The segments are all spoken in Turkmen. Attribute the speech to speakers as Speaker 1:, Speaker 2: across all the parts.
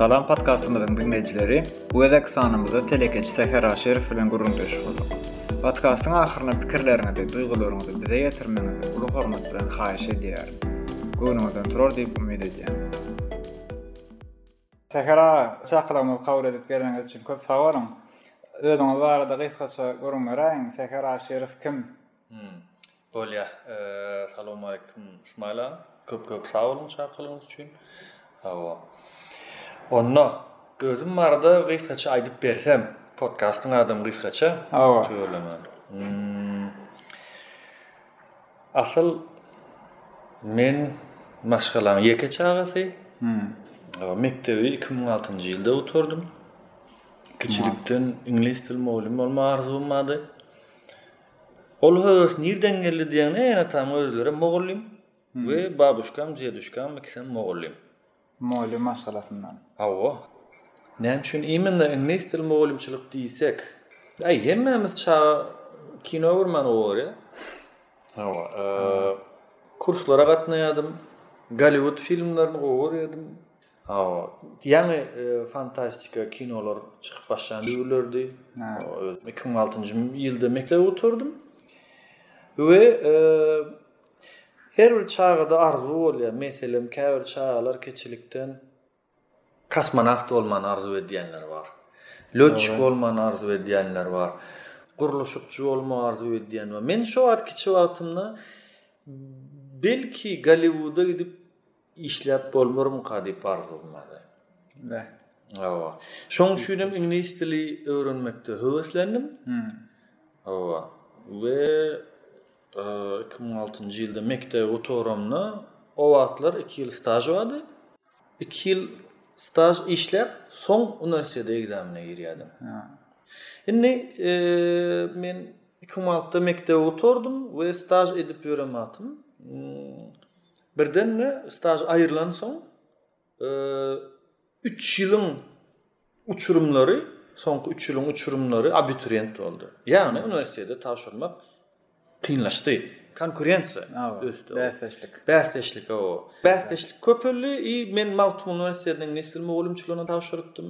Speaker 1: Salam podkastymyzyň diňleýjileri, bu gezek sanymyzda telekeçi Säher Aşyrow bilen gürrüňdeş bolduk. Podkastyň ahyrynda pikirleriňizi, duýgularyňyzy bize ýetirmegiňizi uly hormat bilen haýyş edýärin. Göwnüňizden turar diýip umyt edýän. Säher aga, çakylygymyzy kabul edip geleniňiz üçin köp sag boluň. Özüňiz barada gysgaça gürrüň beräýiň, Säher Aşyrow kim?
Speaker 2: Hum. Bolýar. Salowmaleýkim, Ysmaýyl aga. Köp-köp sag boluň çakylygyňyz üçin. Hawa. Onda, özüm barada gysgaça aýdyp bersem, podkastyň adym gysgaça.
Speaker 1: Hawa.
Speaker 2: Tüweleme. Hum. Asyl men maşgalaň ýeke çagasy.
Speaker 1: Mekdebi
Speaker 2: iki müň altynjy ýylda gutardym. Kiçilikden iňlis dil mugallym bolmak arzuwym bardy. Ol höwes nirden geldi diýeňde, ene-atam özleri mugallym we babuşkam, deduşkam ikisem mugallym.
Speaker 1: Mugallym maşgalasyndan.
Speaker 2: Hawa. Näme üçin imенно iňlis dili mugallymçylyk diýsek? Aý, hemmämiz çaga kino görmäni gowy görýär. Hawa. Kurslara gatnaýardym. Golliwud filmlerini gowy görýärdim. Hawa. Ýaňy fantastika kinolar çykyp başlan döwürlerdi.
Speaker 1: Özüm
Speaker 2: iki müň altynjy ýylda mekdebi gutardym. We Her bir çagada arzuw bolýar. Meselem, käbir çagalar kiçilikden kosmonawt bolmany arzuw edýänler bar.
Speaker 1: Lötçik
Speaker 2: bolmany arzuw edýänler bar. Gurluşykçy bolmagy arzuw edýän bar. Men şo wagt kiçi wagtymda belki Golliwuda gidip Işläp bolmarmyka diýip arzuwlady.
Speaker 1: Näh.
Speaker 2: Hawa. Şoň üçin hem iňlis dili öwrenmekde höweslendim. Hawa. We iki müň altynjy ýylda mekdebi gutaramda, o wagtlar iki ýyl staž bardy. Iki ýyl staž işläp, soň uniwersitete ekzamene girýärdim. Indi men iki müň altynda mekdebi gutardym we staž edip ýören wagtym, Birden-de staž aýrylansoň, üç ýylyň uçurymlary, soňky üç ýylyň uçurymlary abituriýent boldy. Ýagny uniwersitete tabşyrmak kynlaşdy. Konkurensiýa ösdi.
Speaker 1: Bäsdeşlik.
Speaker 2: Bäsdeşlik, hawa. Bäsdeşlik köpeldi i men Magtymguly uniwersitetiniň nesbil mugallymçylygyna tabşyrypdym.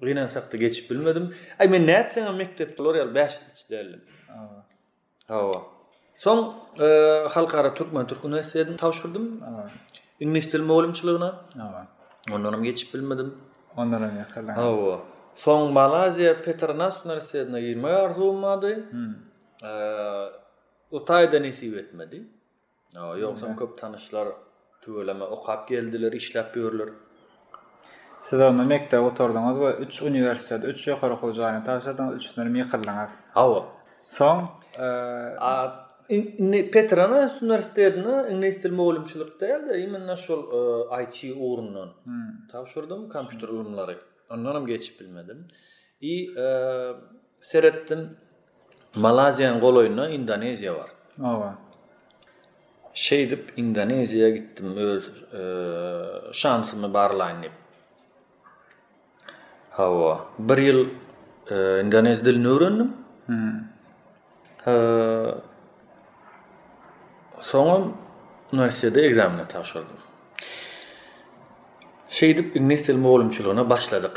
Speaker 2: Gynansak-da geçip bilmedim. Aý men nätseňem mekdepde olar ýaly bäşlikçi
Speaker 1: däldim.
Speaker 2: Hawa. Soň Halkara türkmen-türk uniwersitetini
Speaker 1: tabşyrdym.
Speaker 2: Iňlis dili mugallymçylygyna.
Speaker 1: Hawa.
Speaker 2: Ondan hem geçip bilmedim.
Speaker 1: Ondan hem ýakalanyp.
Speaker 2: Hawa. Soň Malaýziýa Petronas uniwersitetine girmek
Speaker 1: arzuwym
Speaker 2: bardy. Hytaýda nesip etmedi.
Speaker 1: Ýogsam
Speaker 2: köp tanyşlar tüweleme okap geldiler, işläp ýörler.
Speaker 1: Siz onda mekdep gutardyňyz we üç uniwersitet, üç ýokary okuw jaýyna tabşyrdyňyz, üçüsindenem ýykyldyňyz.
Speaker 2: Hawa.
Speaker 1: Soň,
Speaker 2: indi Petronas uniwersitetine iňlis dili mugallymçylyk däl-de, imенно şol IT ugrundan tabşyrdym, kompýuter ylymlary. Ondanam geçip bilmedim. I seretdim, Malaýziýanyň golaýynda Indoneziýa
Speaker 1: bar.
Speaker 2: Oba. Şeýdip Indoneziýa gitdim öz şansymy barlaýyn diýip. Hawa, bir ýyl indonez dilini öwrendim. Soňam uniwersitete ekzameni tabşyrdym.
Speaker 1: Şeýdip
Speaker 2: iňlis dili mugallymçylygyna başladyk.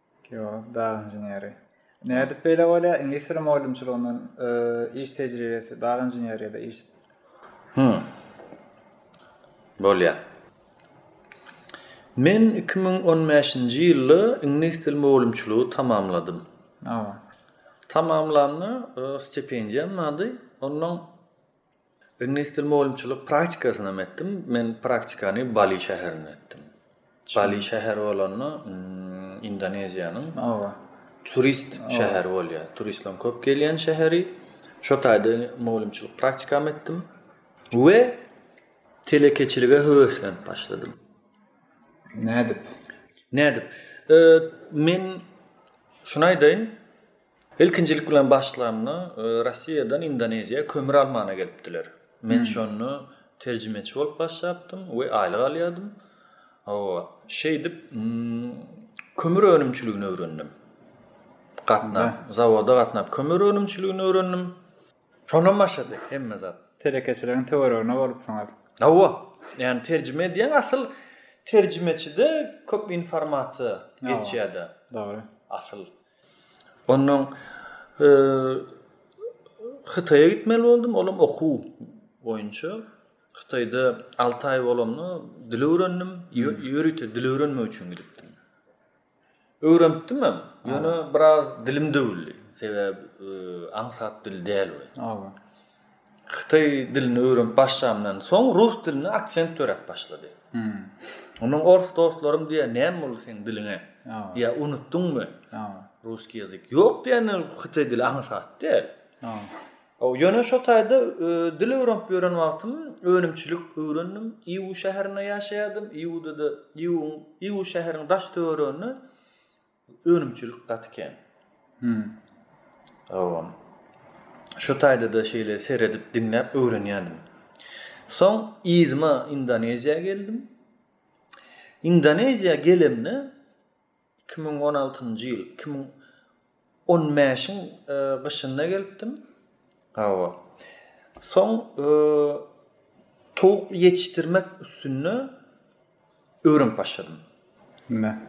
Speaker 2: Geolog,
Speaker 1: dag inženeri. Nädip beýle bolýar? Iňlis dili mugallymçylygyndan iş tejribesi, dag inženeri ýa-da iş.
Speaker 2: Hum. Bolýar. Men iki müň on bäşinji ýylda iňlis
Speaker 1: dili
Speaker 2: mugallymçylygy tamamladym. Tamamlanda stipendiýam bardy. Ondan Iňlis dil mugallymçylyk praktikasyny hem etdim. Men praktikany Bali şäherinde etdim. Bali şäheri bolanda, Indoneziýanyň
Speaker 1: Oba.
Speaker 2: turist şäheri bolýar. Turistleriň köp gelýän şäheri. Şo taýda mugallymçylyk praktikamy etdim we telekeçilige höweslenip
Speaker 1: başladym.
Speaker 2: Nädip? Nädip? Men şuny aýdaýyn. Ilkinjilik bilen başlanda Rossiýadan Indoneziýa kömür almana gelipdiler. Men şonda terjimeçi bolup başlapdym we aýlyk alýardym. Hawa, şeýdip kömür önümçiligini öwrendim. Gatnap, zawoda gatnap kömür önümçiligini öwrendim. Şondan başlady hemme zat.
Speaker 1: Telekeçiligiň töweregine bolupsyňyz.
Speaker 2: Hawa, ýagny terjime edýäň, asyl terjimeçide köp informasiýa geçýär-de.
Speaker 1: Dogry.
Speaker 2: Asyl. Ondan Hytaýa gitmeli boldum, olam okuw boýunça. Hytaýda alty aý bolamda dil öwrendim, ýörite dil öwrenmek üçin gidipdim. Öwrenipdimem, ýöne biraz dilim döwüldi, sebäbi aňsat dil däl. Hytaý dilini öwrenip başlamdan soň rus dilinde aksent döräp başlady. Ondan ors dostlarym diýýär, näme boldy
Speaker 1: seň
Speaker 2: diliňe? Diýýär,
Speaker 1: unutdyňmy?
Speaker 2: Russkiý ýazyk. Ýok diýende hytaý dili aňsat däl. Ýöne şo taýda dil öwrenip ýören wagtym önümçilik öwrendim. Iwu şäherinde ýaşaýardym. Iwuda-da, Iwu şäheriň daş-töwereginde Önümçilik gaty
Speaker 1: kän.
Speaker 2: Hum. Hawa. Şu taýda-da şeýle seredip, diňläp öwrenýändim. Soň yzyma Indoneziýa geldim. Indoneziýa gelemde iki müň on altynjy ýyl, iki müň on bäşiň gyşynda gelipdim. Hawa. Soň towuk ýetişdirmek üstünde Öwrenip başladym.
Speaker 1: Nime?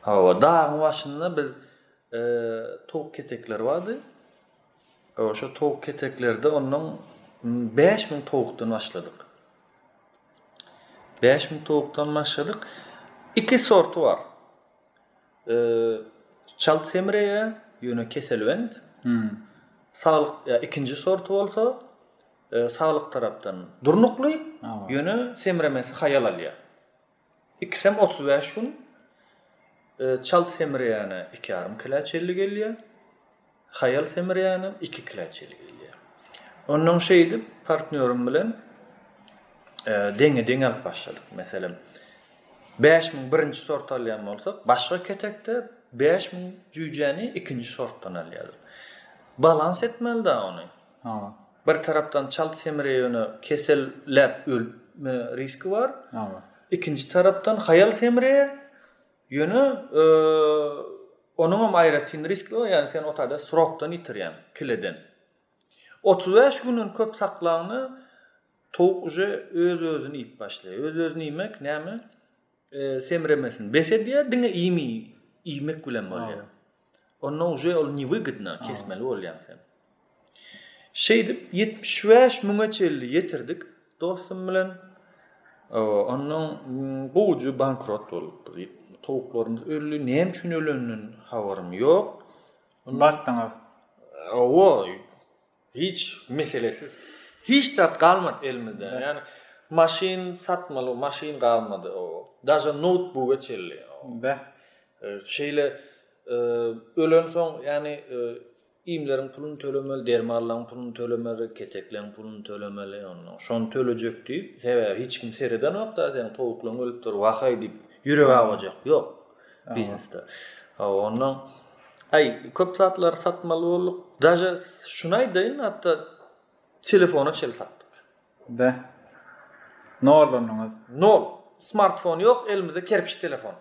Speaker 2: Hawa, dagyň başynda biz towuk ketekleri bardy. Hawa, şo towuk keteklerde ondan bäş müň towukdan başladyk. Bäş müň towukdan başladyk. Iki sorty bar. Çalt
Speaker 1: semreýär,
Speaker 2: ýöne keselbent. Saglyk, ikinji sorty bolsa, saglyk tarapdan
Speaker 1: durnukly,
Speaker 2: ýöne semremesi haýal alýar. Ikisem otuz bäş gün çalt semreýäne iki ýarym kile çenli gelýär, haýal semreýäne iki kile çenli gelýär. Ondan şeýdip, partnýorym bilen deňe-deňe alyp başladyk. Meselem, bäş müň birinji sort alýan bolsak, başga ketekde bäş müň jüýjäni ikinji sortdan alýardyk. Balans etmeli-dä
Speaker 1: ony.
Speaker 2: bir tarapdan çalt semreýäne kesel läp ölme riski
Speaker 1: bar,
Speaker 2: ikinji tarapdan haýal semreýär, ýöne onuňam aýratyn riskleri bar, ýagny sen otagda srokdan ýitirýäň, kileden. Otuz bäş günden köp saklaňda towuk uje öz-özüni iýip başlaýar, öz-özüni iýmek näme, semremesini bes edýär, diňe iýmini iýmek bilen
Speaker 1: bolýar.
Speaker 2: Onda uje ol niwygydna kesmeli bolýaň sen. Şeýdip 75 müňe çenli ýetirdik dostum bilen. Ondan gowujy bankrot bolupdy diýip, towuklarymyz öldi. Näme üçin öleninden habarym ýok.
Speaker 1: Batdyňyz.
Speaker 2: Owa, Hiç meselesiz. Hiç zat galmady elimizde. Yani maşyn satmaly, maşyn galmady o. Daja noutbuga çelli.
Speaker 1: Be.
Speaker 2: Şeyle e, ölen soň yani e, iýmleriň puluny tölemeli, dermanlaryň puluny tölemeli, ketekleriň puluny tölemeli, ondan şony tölejek diýip, sebäbi hiç kim seredenok da, sen towuklaryň ölüpdir, wahaý diýip, ýürek awajak. Ýok. biznesde. Hawa, ondan aý, köp zatlary satmaly bolduk. Daže şuny aýdaýyn, hatda telefona çenli satdyk.
Speaker 1: Be. Nollandyňyz.
Speaker 2: Nol. Smartfon ýok, elimizde kerpiç telefon.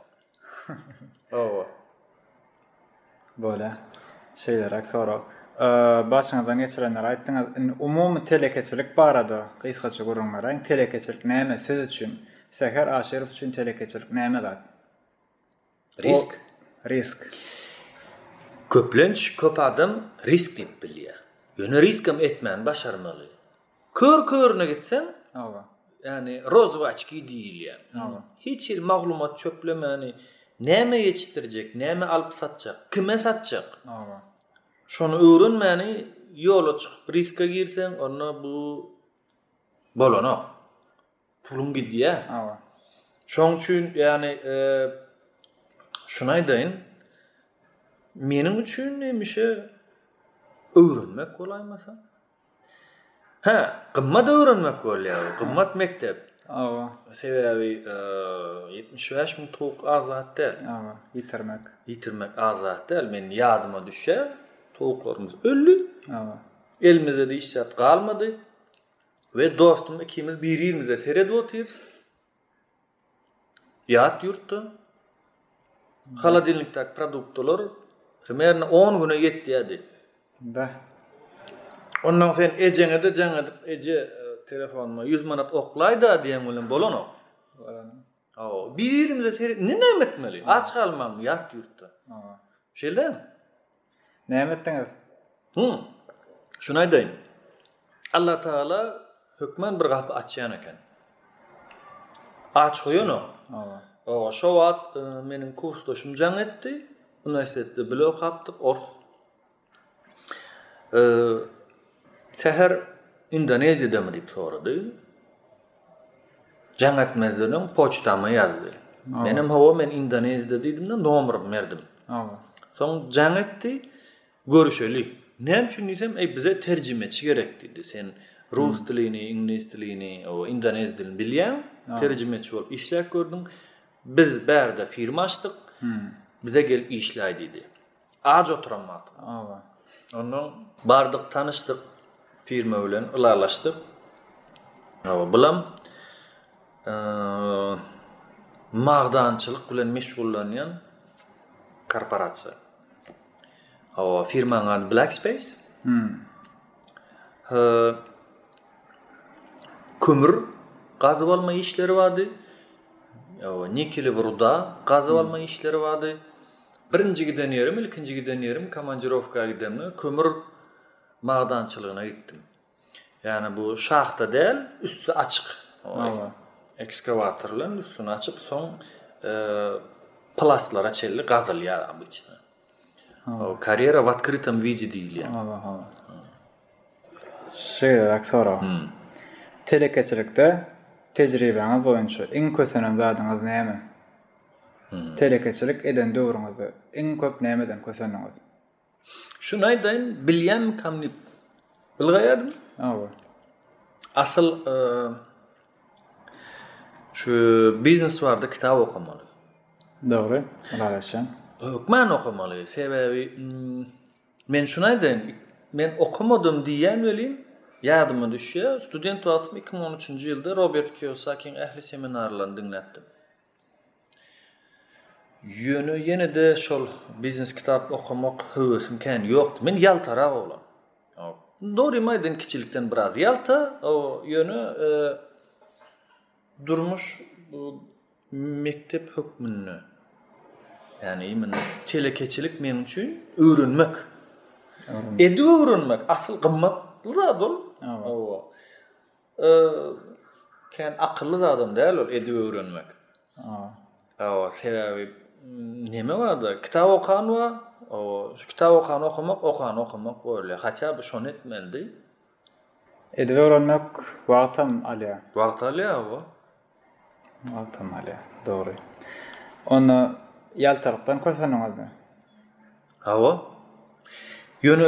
Speaker 1: Hawa. Bolýa. Şeýleräk sorag. Başyňyzdan geçirenleri aýtdyňyz. Indi umumy telekeçilik barada gysgaça gürrüň beräýiň. Telekeçilik näme siz üçin? Säher Aşyrow üçin telekeçilik näme zat?
Speaker 2: Risk.
Speaker 1: Risk.
Speaker 2: Köplenç köp adam risk diýip bilýär. Ýöne risk hem etmäni başarmaly. Kör körüne gitseň,
Speaker 1: aga.
Speaker 2: Yani rozvaçki diýilýär.
Speaker 1: Aga.
Speaker 2: Hiç hil maglumat çöplemäni näme ýetişdirjek, näme alyp satjak, kime satjak?
Speaker 1: Aga.
Speaker 2: Şony öwrenmäni ýola çykyp riska girseň, onda bu bolanok. Puluň gidýär.
Speaker 1: Aga.
Speaker 2: Şoň üçin yani e, şunu aýdaýyn. Meniň üçin hemişe öwrenmek bolaýmasa. Hä, gymmat öwrenmek bolýar, gymmat mekdep.
Speaker 1: Hawa.
Speaker 2: Sebäbi ýetmiş bäş müň towuk az zat
Speaker 1: däl. Hawa,
Speaker 2: ýitirmek. Ýitirmek az zat däl. Meniň ýadyma düşýä,
Speaker 1: towuklarymyz öldi. Hawa.
Speaker 2: Elimizde hiç zat galmady. We dostum ikimiz bir-birimize seredip otyrys. Ýat ýurtda holodilnikdäki produktalar primerno on güne ýetýärdi.
Speaker 1: Be.
Speaker 2: Ondan sen ejeňe-de jaň edip, eje, telefonyma ýüz manat oklaý-da diýeň bilen bolanok. Bolanok.
Speaker 1: Hawa,
Speaker 2: bir-birimize seredip, indi näme etmeli? Aç galmalymy ýat ýurtda?
Speaker 1: Hawa.
Speaker 2: Şeýle
Speaker 1: dälmi?
Speaker 2: Näme etdiňiz? Hum. Şuny aýdaýyn. Allah Taala hökman bir gapy açýan eken. Aç goýanok.
Speaker 1: Oba.
Speaker 2: Oba, şo wagt e, meniň kursdaşym jaň etdi. Uniwersitetde bile okapdyk, ors. E, Säher Indoneziýadamy diýip sorady. Jaň etmez dedim poçtama ýazdy. Menem hawa men indonezide diýdimde nomerymy berdim.
Speaker 1: Hawa.
Speaker 2: Soň jaň etdi görüşeli. Näme üçin diýsem eý bize terjimeçi gerek diýdi. Sen rus dilini, iňlis dilini, o indonez dilini bilýäň. Terjimeçi bolup işläp gördüň. Biz bärde firma açdyk. Bize gelip işläý diýdi. Aç oturan wagty.
Speaker 1: Awa.
Speaker 2: Ondan bardyk, tanyşdyk firma bilen ylalaşdyk. Awa, bulam eee magdançylyk bilen meşgullanýan korporasiýa. Awa, firmanyň ady Black Space.
Speaker 1: Hmm.
Speaker 2: Eee kömür gazyp alma işleri bardy. Awa, nikeli ruda gazyp alma işleri bardy. Birinji giden ýerim, ilkinji giden ýerim komandirowka gidemde kömür magdançylygyna gitdim. Ýagny bu şahta däl, üsti açyk.
Speaker 1: Hawa.
Speaker 2: Ekskawator bilen üstüni açyp, soň plastlara çenli gazylýar obyçna. Hawa. Karýera w otkrytom widi diýilýär.
Speaker 1: Hawa, hawa. Şeýleräk
Speaker 2: sorag.
Speaker 1: Telekeçilikde tejribäňiz boýunça iň kösenen zadyňyz näme? Telekeçilik eden döwrüňizde iň köp nämeden kösendiňiz?
Speaker 2: Şuny aýdaýyn, bilýänmikam diýip
Speaker 1: ylgaýardym.
Speaker 2: Hawa. Asyl şu biznes barada kitap okamaly.
Speaker 1: Dogry,
Speaker 2: ylalaşýan. Hökman okamaly. Sebäbi men şuny aýdaýyn, men okamadym diýýän welin, ýadyma düşýär, student wagtym 2013-nji ýylda Robert Kiyosakiň ähli seminarlaryny diňläpdim. Ýöne ýene-de şol biznes kitap okamak höwesim kän ýokdy. Men ýaltarak oglan. Dogrymy aýdaýyn, kiçilikden biraz ýalta, ýöne durmuş mekdep hökmünde. Ýagny imma telekeçilik meň üçin öwrenmek. Edip öwrenmek asyl gymmatly zat ol. Hawa. Kän akylly zadam däl ol edip öwrenmek. Hawa, sebäbi neme barda kitap okan bar. Hawa, şu kitap okan okamak, okan okamak bolýar. Haçan bu şony etmelidi.
Speaker 1: Edip öwrenmek wagtam alýar.
Speaker 2: Wagt alýar hawa.
Speaker 1: Wagtam alýar, dogry. Onda ýaltalykdan köseniňizmi?
Speaker 2: Hawa. Ýöne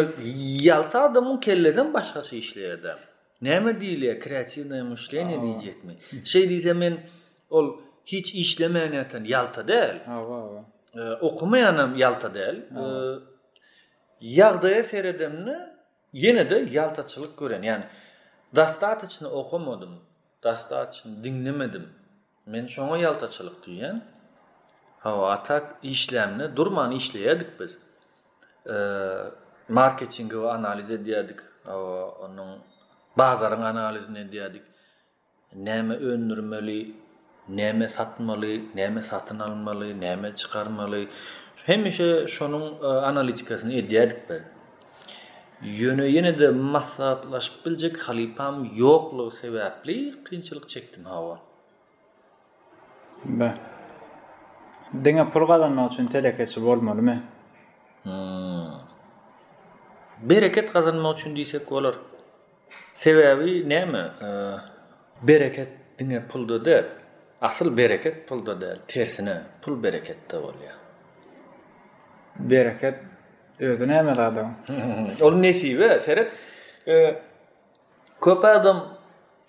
Speaker 2: ýalta adamyň kellesem başgaça işleýär däl. Näme diýilýär kreatiwnaýe myşleniýe diýjekmi? Şeý diýsem men ol hiç işlemeýän ýatan ýalta däl. Hawa, hawa. Okamaýanam ýalta däl. Ýagdaýa seredemde ýene-de ýaltaçylyk görýän. Ýagny dastatyçny okamadym, dastatyçny diňlemedim. Men şoňa ýaltaçylyk diýýän. Hawa, a tak işlämde durman işleýärdik biz. Marketingi we analiz edýärdik. Hawa, onuň bazaryň analizini edýärdik. Näme öndürmeli, näme satmaly, näme satyn almaly, näme çykarmaly. Hemişe şonuň analitikasyny edýärdik biz. Ýöne ýene-de maslahatlaşyp biljek halypam ýoklugy sebäpli kynçylyk çekdim hawa.
Speaker 1: Be. Diňe pul gazanmak üçin telekeçi bolmalymy?
Speaker 2: Hum. Bereket gazanmak üçin diýsek bolar. Sebäbi näme? Bereket diňe pulda däl. Asyl bereket pulda däl, tersine, pul bereketde bolýar.
Speaker 1: Bereket. Özi näme zadam?
Speaker 2: Ol nesibe, seret. Köp adam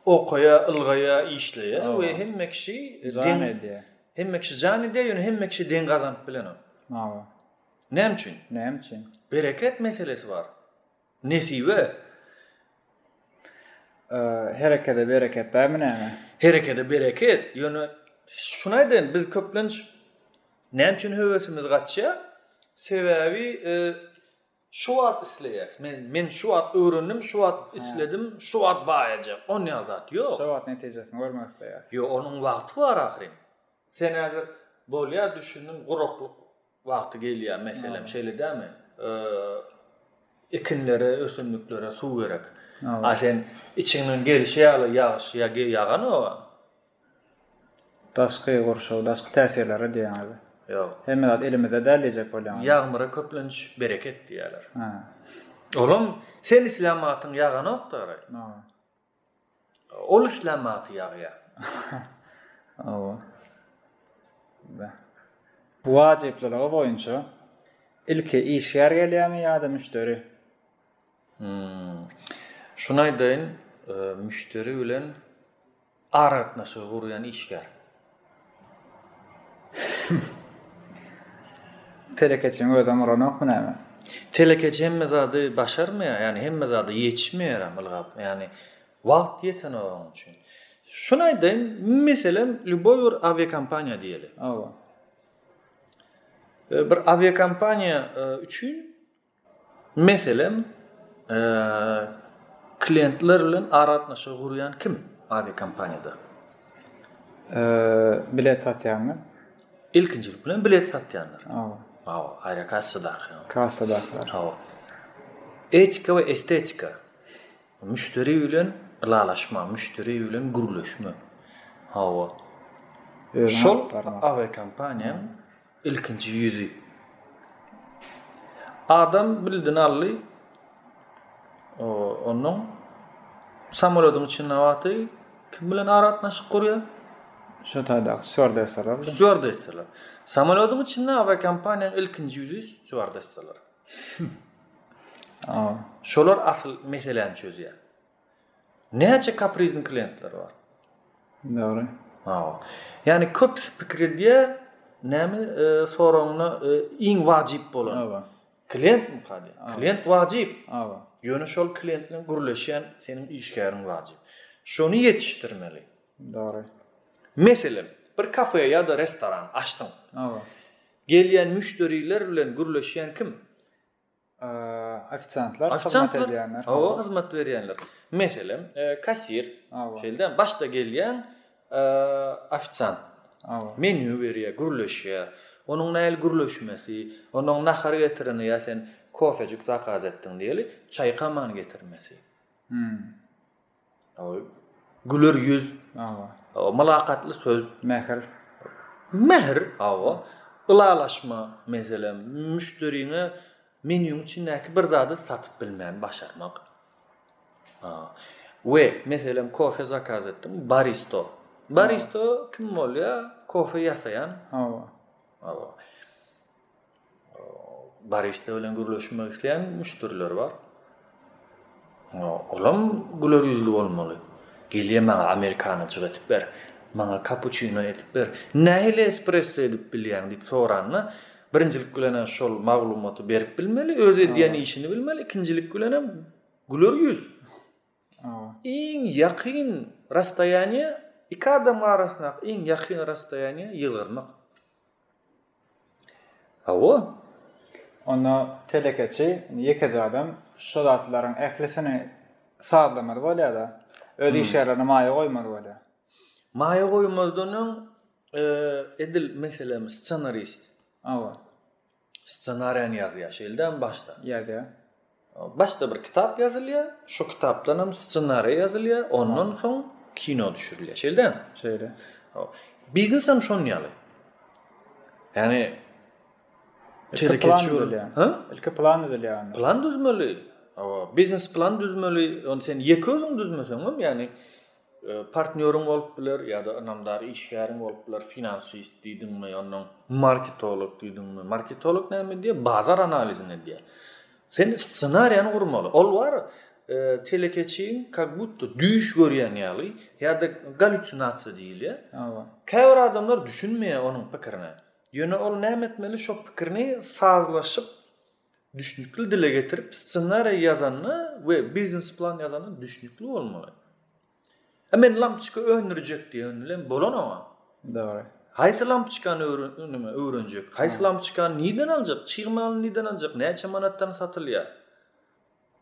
Speaker 2: okaýa, ylgaýa,
Speaker 1: işleýä
Speaker 2: we hemme kişi deň
Speaker 1: edýä.
Speaker 2: Hemme kişi jan edýä, ýöne hemme kişi deň gazanyp bilenok.
Speaker 1: Hawa.
Speaker 2: Näme üçin?
Speaker 1: Näme üçin?
Speaker 2: Bereket meselesi bar. Nesibe.
Speaker 1: Herekede bereket dämi näme?
Speaker 2: Herekede bereket. Ýöne şuny aýdaýyn, biz köplenç näme üçin höwesimiz gaçýar? Sebäbi şu wagt isleýäs. Men men şu wagt öwrendim, şu wagt isledim, şu wagt baýajak. Onýan zat ýok.
Speaker 1: Şu wagt netijesini görmek isleýäs.
Speaker 2: Ýok, onuň wagty bar ahyryn. Sen häzir bolýar düşündiň, guraklyk Wagty gelýär, meselem, şeýle dälmi? Ekinlere, ösümliklere suw gerek. A sen içiňden gelşi ýaly ýagyş ýa ýaganoga.
Speaker 1: Daşky gurşaw, daşky täsirlere diýýäňizmi?
Speaker 2: Ýok.
Speaker 1: Hemme zat elimizde däl diýjek
Speaker 2: bolýaňyzmy? Ýagmyra köplenç bereket
Speaker 1: diýýärler.
Speaker 2: Olam sen islän wagtyň
Speaker 1: ýaganokdary.
Speaker 2: Ol islän wagty
Speaker 1: ýagýar. Hawa. Be. Bu wajyplylygy boýunça ilki işgär gelýärmi ýa-da müşderi?
Speaker 2: Hum. Şuny aýdaýyn, müşderi bilen aragatnaşygy gurýan işgär.
Speaker 1: Telekeçiň özem uranokmy näme?
Speaker 2: Telekeçi hemme zady başarmaýar, ýagny hemme zada ýetişmeýärem ylgap, ýagny wagty ýetenok onuň üçin. Şuny aýdaýyn, meselem, lýuboý bir awiakompaniýa diýeli. Hawa. Bir awiakompaniýa üçin Meselem, kliýentler bilen aragatnaşygy gurýan kim
Speaker 1: awiakompaniýada? Bilet satýanlar.
Speaker 2: Ilkinjilik bilen bilet satýanlar. Hawa. Hawa, aerokassadakylary.
Speaker 1: Kassadakylary.
Speaker 2: Hawa. Etika we estetika. Müşderi bilen ylalaşma, müşderi bilen gürleşme.
Speaker 1: Hawa.
Speaker 2: Şol awiakompaniýanyň. Ilkinji ýüzi. Adam bildini aldy. O, onuň samolodyň içinde wagty kim bilen aratnaşyk gurýar?
Speaker 1: Şu taýdaky stýuardessalar.
Speaker 2: Stýuardessalar. Samolodyň içinde awiakompaniýanyň ilkinji ýüzi
Speaker 1: stýuardessalar.
Speaker 2: Şolar asyl meseläni çözýär. Näçe kaprizn klientler bar.
Speaker 1: Dogry.
Speaker 2: Hawa. Ýani köpüsi pikir edýär, näme soragyňda iň wajyp bolan.
Speaker 1: Hawa.
Speaker 2: Klient mi kady? Klient wajyp.
Speaker 1: Hawa.
Speaker 2: Ýöne şol klient bilen gürleşýän seniň işgäriň wajyp. Şony ýetişdirmeli.
Speaker 1: Dogry.
Speaker 2: Meselem, bir kafe ýa-da restoran açdyň.
Speaker 1: Hawa.
Speaker 2: Gelýän müşderiler bilen gürleşýän kim?
Speaker 1: Ofisiantlar, hyzmat edýänler.
Speaker 2: Hawa, hyzmat berýänler. Meselem, kassir.
Speaker 1: Hawa.
Speaker 2: Şeýle-de başda gelýän ofisiant.
Speaker 1: Hawa.
Speaker 2: Menýu berýär, gürleşýär. Onuň näl gürleşmesi, onuň nahar getireni ýa sen kofejik zakaz etdiň diýeli, çaý-kaman getirmesi.
Speaker 1: Hmm.
Speaker 2: Güler
Speaker 1: ýüz.
Speaker 2: Hawa. Mylakatly söz.
Speaker 1: Mähir.
Speaker 2: Mähir, hawa. Ylalaşma, meselem, müşderiňe menýuň içindäki bir zady satyp bilmäni başarmak. We, meselem, kofe zakaz etdiň, baristo. Baristo kim bolýar? Kofe ýasaýan.
Speaker 1: Hawa.
Speaker 2: Hawa. Barista bilen gürleşmek isleýän müşderiler bar. Olam güler ýüzli bolmaly. Gelýär maňa amerikano çygatyp ber. Maňa kapuçino edip ber. Nähili espresso edip bilýäň diýip soranda, birinjilik bilen şol maglumaty berip bilmeli, öz edýän işini bilmeli, ikinjilik bilen hem güler
Speaker 1: ýüz.
Speaker 2: Iň ýakyn rastoýaniýe, iki adamyň arasyndaky iň ýakyn rastoýaniýe ýylgyrmak. Hawa.
Speaker 1: Onda telekeçi, ýekeje adam şu zatlaryň ählisini sazlamaly bolýar-da. Öz iş ýerlerine maýa goýmaly bolýar.
Speaker 2: Maýa goýmazdan öň edil meselem ssenarist.
Speaker 1: Hawa.
Speaker 2: Ssenariýany ýazýar, şeýle dämi başda?
Speaker 1: Ýazýar.
Speaker 2: Başda bir kitap ýazylýar, şu kitapdan hem ssenariýa ýazylýar, ondan soň kino düşürilýär, şeýle dämi?
Speaker 1: Şeýle.
Speaker 2: Biznes hem şonuň ýaly. Ýani
Speaker 1: ilki plan düzülýär.
Speaker 2: Hä?
Speaker 1: Ilki plan düzülýär.
Speaker 2: Plan düzmeli. Awa, biznes plan düzmeli. Ony sen ýeke özüň düzmeseň hem, ýani Partnýoryň bolup biler ýa-da ynamdar işgäriň bolup biler, finansist diýdiňmi, onnoň marketolog diýdiňmi. Marketolog näme edýär? Bazar analizini edýär. Sen ssenariýany gurmaly. Ol bar, telekeçiň kak budda düýş görýän ýaly ýa-da galýusinasiýa diýilýär.
Speaker 1: Hawa.
Speaker 2: Käbir adamlar düşünmeýär onuň pikirine. Ýöne ol näme etmeli? Şo pikirini sazlaşyp, Düşnükli dile getirip ssenariý ýazanda we biznes plan ýazanda düşnükli bolmaly. He men lampoçka öndürjek diýen bilen bolan oňa.
Speaker 1: Dogry.
Speaker 2: Haýsy lampoçkany öwrenme öwrenjek? Haýsy lampoçkany nirden aljak? Çig malyny nirden aljak? Näçe manatdan satylýar?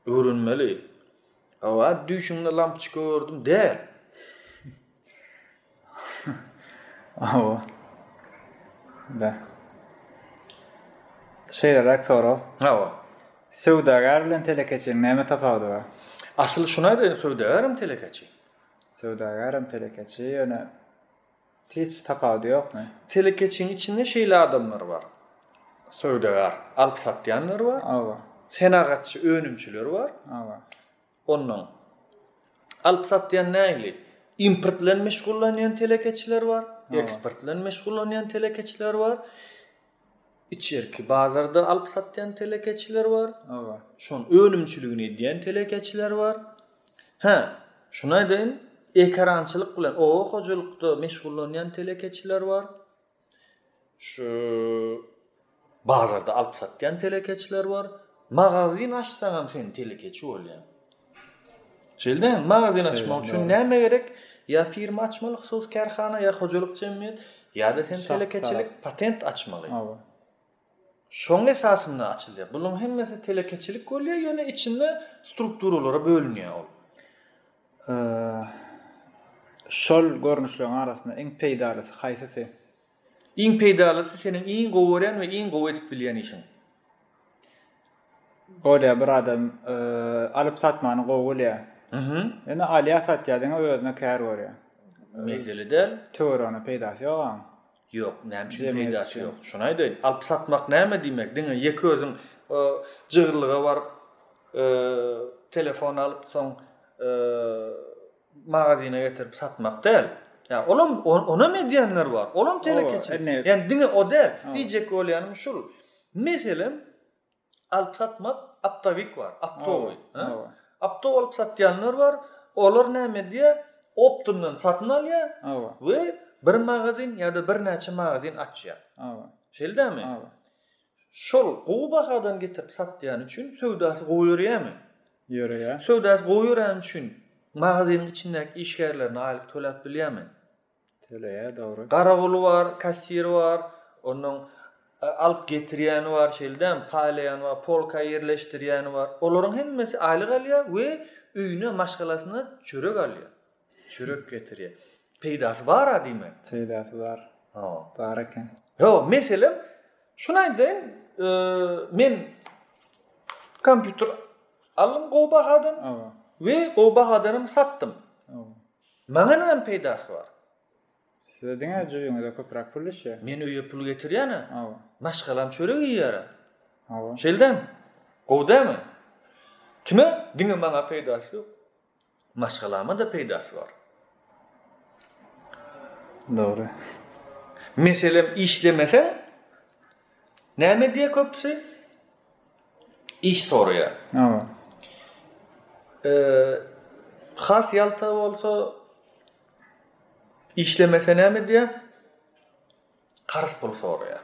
Speaker 2: Öwrenmeli. Hawa düýşüňde lampyçka gördüm däl.
Speaker 1: Hawa. Da. Şeýleräk sora.
Speaker 2: Hawa.
Speaker 1: Söwdagär bilen telekeçiň näme tapawudy bar?
Speaker 2: Asyl şuny aýdaýyn söwdagär hem telekeçi.
Speaker 1: Söwdagär hem telekeçi ýöne Hiç tapawudy ýokmy?
Speaker 2: Telekeçiň içinde şeýle adamlar bar. Söwdagär, alyp satýanlar bar.
Speaker 1: Hawa.
Speaker 2: Senagatçy, önümçiler bar.
Speaker 1: Hawa.
Speaker 2: Ondan alyp satýan nägili import bilen meşgullanýan telekeçiler bar, eksport bilen meşgullanýan telekeçiler bar. Içerki bazarda alyp satýan telekeçiler bar.
Speaker 1: Hawa.
Speaker 2: Şoň önümçiligini edýän telekeçiler bar. Hä, şuny aýdaýyn, ekerançylyk bilen oba hojalykda meşgullanýan telekeçiler bar. Şu bazarda alyp satýan telekeçiler bar. Magazyn açsaňam sen telekeçi bolýaň. Şeýle däl, magazin açmak üçin näme gerek? Ýa firma açmaly, hususy kärhana ýa hojalyk jemgyýet, ýa-da sen telekeçilik, patent açmaly.
Speaker 1: Hawa.
Speaker 2: Şoň esasynda açylýar. Bularyň hemmesi telekeçilik bolýar, ýöne içinde strukturalara bölünýär ol.
Speaker 1: Şol görnüşleriň arasynda iň peýdalysy haýsysy?
Speaker 2: Iň peýdalysy seniň iň gowy görýän we iň gowy edip bilýän işiň.
Speaker 1: Bolýa bir adam alyp satmany gowy
Speaker 2: bilýä.
Speaker 1: Ýöne alýa satýa diňe özüne kär görýä.
Speaker 2: Mesele
Speaker 1: däl. Töwere ony peýdasy ýok
Speaker 2: aň. Ýok, näme
Speaker 1: üçin
Speaker 2: peýdasy ýok. Şony aýdaýyn, alyp satmak näme diýmek, diňe ýeke özüň jygyrlyga baryp telefon alyp soň magazyna getirip satmak däl. Ýa olam onam edýänler bar. Olam telekeçilik. Ýani diňe o däl. Diýjek bolýanym şul. Meselem alyp satmak optowik bar.
Speaker 1: Optowy.
Speaker 2: Optow alyp satýanlar bar. Olar näme edýär? Optyndan satyn alýar. We bir magazyn ýa-da birnäçe magazyn açýar.
Speaker 1: Şeýldämi?
Speaker 2: Şol gowy bahadan getirip satýany üçin söwdasy gowy ýöreýärmi?
Speaker 1: Ýöreýär.
Speaker 2: Söwdasy gowy ýöräni üçin magazynyň içindäki işgärlerine aýlyk töläp bilýärmi?
Speaker 1: Töleýär, dogry.
Speaker 2: Garagoly bar, kassiri bar, onnoň alyp getirýäni bar, şeýle dämi, paýlaýany bar, polka ýerleşdirýäni bar. Olaryň hemmesi aýlyk alýar we öýüne, maşgalasyna çörek alýar. Çörek getirýär. Peýdasy bar-a diýmek.
Speaker 1: Peýdasy bar.
Speaker 2: Ha.
Speaker 1: Bar eken.
Speaker 2: Ýo, meselem, şuny aýdaýyn, e, men kompýuter aldym gowy bahadan we gowy bahadan hem
Speaker 1: satdym.
Speaker 2: Maňa näme peýdasy bar?
Speaker 1: Size diňe jübüňize köpräk pul düşýär.
Speaker 2: Men öýe pul
Speaker 1: getirýän-ä.
Speaker 2: Maşgalam çörek iýýär-ä.
Speaker 1: Şeýldämi?
Speaker 2: Gowy dälmi? Kime? Diňe maňa peýdasy ýok. Maşgalama-da peýdasy bar.
Speaker 1: Dogry.
Speaker 2: Meselem, işlemeseň, näme diýýär köpüsi? Iş soraýar.
Speaker 1: Hawa.
Speaker 2: Eee, has ýalta bolsa, işlemese näme diýýär? Karz pul soraýar.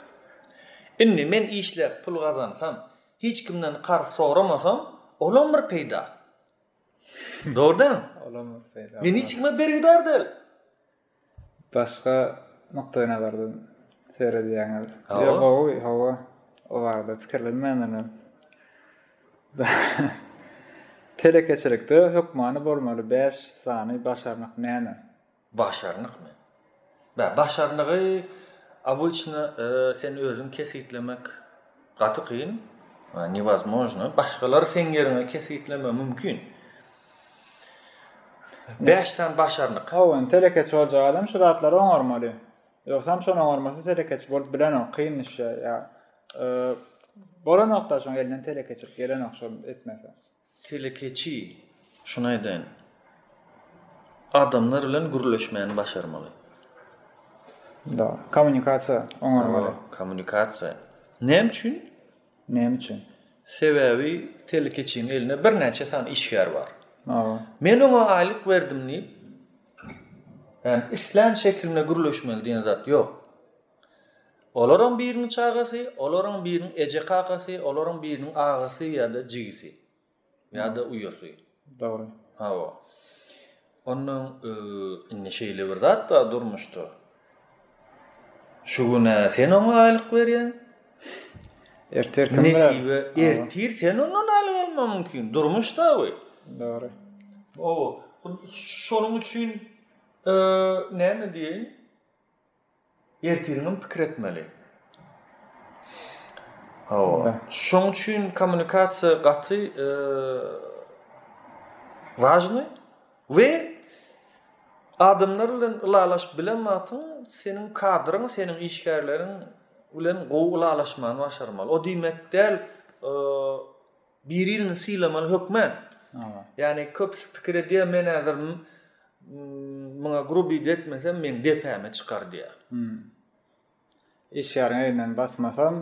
Speaker 2: Indi men işläp pul gazansam, hiç kimden karz soramasam, olam bir peýda.
Speaker 1: Dogry däl.
Speaker 2: Men hiç kime bergidar däl.
Speaker 1: Başga nukdaý nazardan
Speaker 2: seredýäňiz.
Speaker 1: Ýa gowy, hawa. O barada pikirlenmänden öň. Telekeçilikde hökmany bolmaly bäş sany başarnyk näme?
Speaker 2: Başarnykmy? Bä, başarnygy obyçna sen özüň kesgitlemek gaty kyn, newozmojno, başgalar seň ýeriňe kesgitlemegi mümkin. Bäş sany başarnyk.
Speaker 1: Hawa, indi telekeçi boljak adam şu zatlary oňarmaly. Ýogsam şony oňarmasa telekeçi bolup bilenok, kyn iş ýa bolanok-da şoň elinden telekeçilik gelenok şony etmese.
Speaker 2: Telekeçi, Şuny aýdaýyn. Adamlar bilen gürleşmäni başarmaly.
Speaker 1: Da, kommunikasiýa oňarmaly.
Speaker 2: Hawa, kommunikasiýa. Näme üçin?
Speaker 1: Näme üçin?
Speaker 2: Sebäbi telekeçiniň elinde birnäçe sany işgär bar.
Speaker 1: Hawa.
Speaker 2: Men oňa aýlyk berdim diýip, ýagny islän şekilinde gürleşmeli diýen zat ýok. Olaryň biriniň çagasy, olaryň biriniň eje-kakasy, olaryň biriniň agasy ýa-da jigisi. Ýa-da uýasy.
Speaker 1: Dogry.
Speaker 2: Hawa. Onda indi şeýle bir zat bar durmuşda. Şu gün-ä sen oňa aýlyk berýäň.
Speaker 1: Ertir kim berer?
Speaker 2: Nesibe, ertir sen ondan aýlyk almagyň mümkin. Durmuş-da bu.
Speaker 1: Dogry.
Speaker 2: Ow, hut şonuň üçin näme diýeýin? Ertiriňem pikir etmeli. Hawa. Şoň üçin kommunikasiýa gaty wažnyý we adamlar bilen ylalaşyp bilen wagtyň seniň kadryň, seniň işgärleriň bilen gowy ylalaşmagyny başarmaly. O diýmek däl, Biri-birini sylamaly
Speaker 1: hökman.
Speaker 2: Ýagny köpüsi pikir edýär men häzir muňa grubiydi etmesem meň depäme çykar
Speaker 1: diýýär. Işgäriň elinden basmasam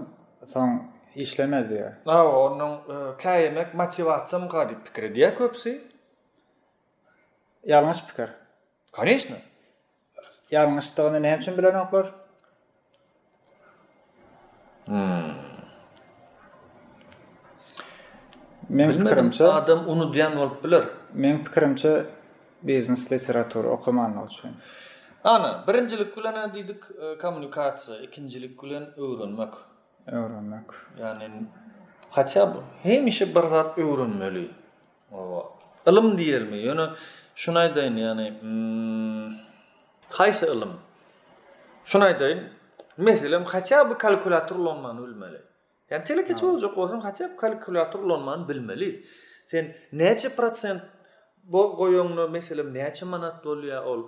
Speaker 1: soň işlemez diýýär.
Speaker 2: Hawa onuň käýemek motiwasiýamyka diýip pikir edýär köpüsi.
Speaker 1: Ýalňyş pikir.
Speaker 2: Koneçna.
Speaker 1: Ýalňyşdygyny näme üçin bilenoklar?
Speaker 2: Meň
Speaker 1: pikirimçe,
Speaker 2: adam unudýan bolup biler.
Speaker 1: Meň pikirimçe, biznes literatury okamandygy üçin.
Speaker 2: Ana, birinjilik bilen näme diýdik? Kommunikasiýa, ikinjilik bilen öwrenmek.
Speaker 1: Öwrenmek.
Speaker 2: Ýagny, haçan hemişe bir zat öwrenmeli. Oba. Ylym diýelmi? Ýöne şuny aýdaýyn, ýagny, haýsy ylym? Şuny aýdaýyn, meselem, haçan bir kalkulator ulanmany bilmeli. Ýagny telekeçi boljak bolsaň, haçan kalkulator ulanmany bilmeli. Sen näçe prosent bu goýanyňda meselem näçe manat bolýar ol?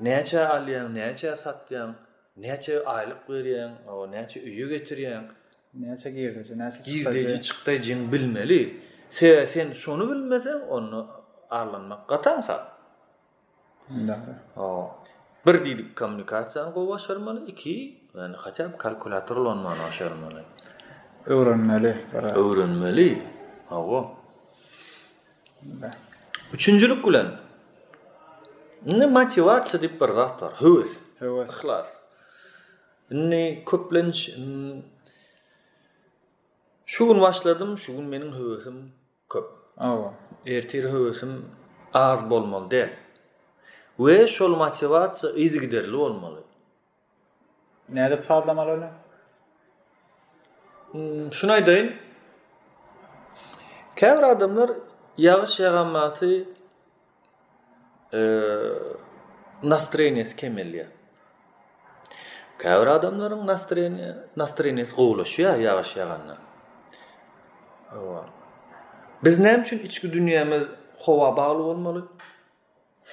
Speaker 2: Näçe alýaň, näçe satýaň? Näçe aýlyk berýäň? Oba, näçe öýe getirýäň?
Speaker 1: Näçe girdeji, näçe
Speaker 2: çykdajy? Girdeji, çykdajyňy bilmeli. Sebäbi sen şony bilmeseň, onda arlanmak gataň
Speaker 1: sag.
Speaker 2: Dogry. Bir diýdik kommunikasiýany gowy başarmaly, iki, ýagny hatda bir kalkulýator ulanmany başarmaly.
Speaker 1: Öwrenmeli.
Speaker 2: Öwrenmeli. Hawa. Üçünjilik bilen indi motiwasiýa diýip bir zat bar, höwes,
Speaker 1: höwes,
Speaker 2: yhlas. Indi köplenç Şu gün başladym, şu gün meniň höwesim köp.
Speaker 1: Hawa.
Speaker 2: Ertir höwesim az bolmaly däl. We şol motiwasiýa yzygiderli bolmaly.
Speaker 1: Nädip sazlamaly
Speaker 2: ony? Şuny aýdaýyn. Käbir adamlar ýagyş ýaganbaty nastreniýasy kemelýär. Käbir adamlaryň nastreniýasy gowulaşýar ýagyş ýaganda. Biz näme üçin içki dünýämiz howa bagly bolmaly?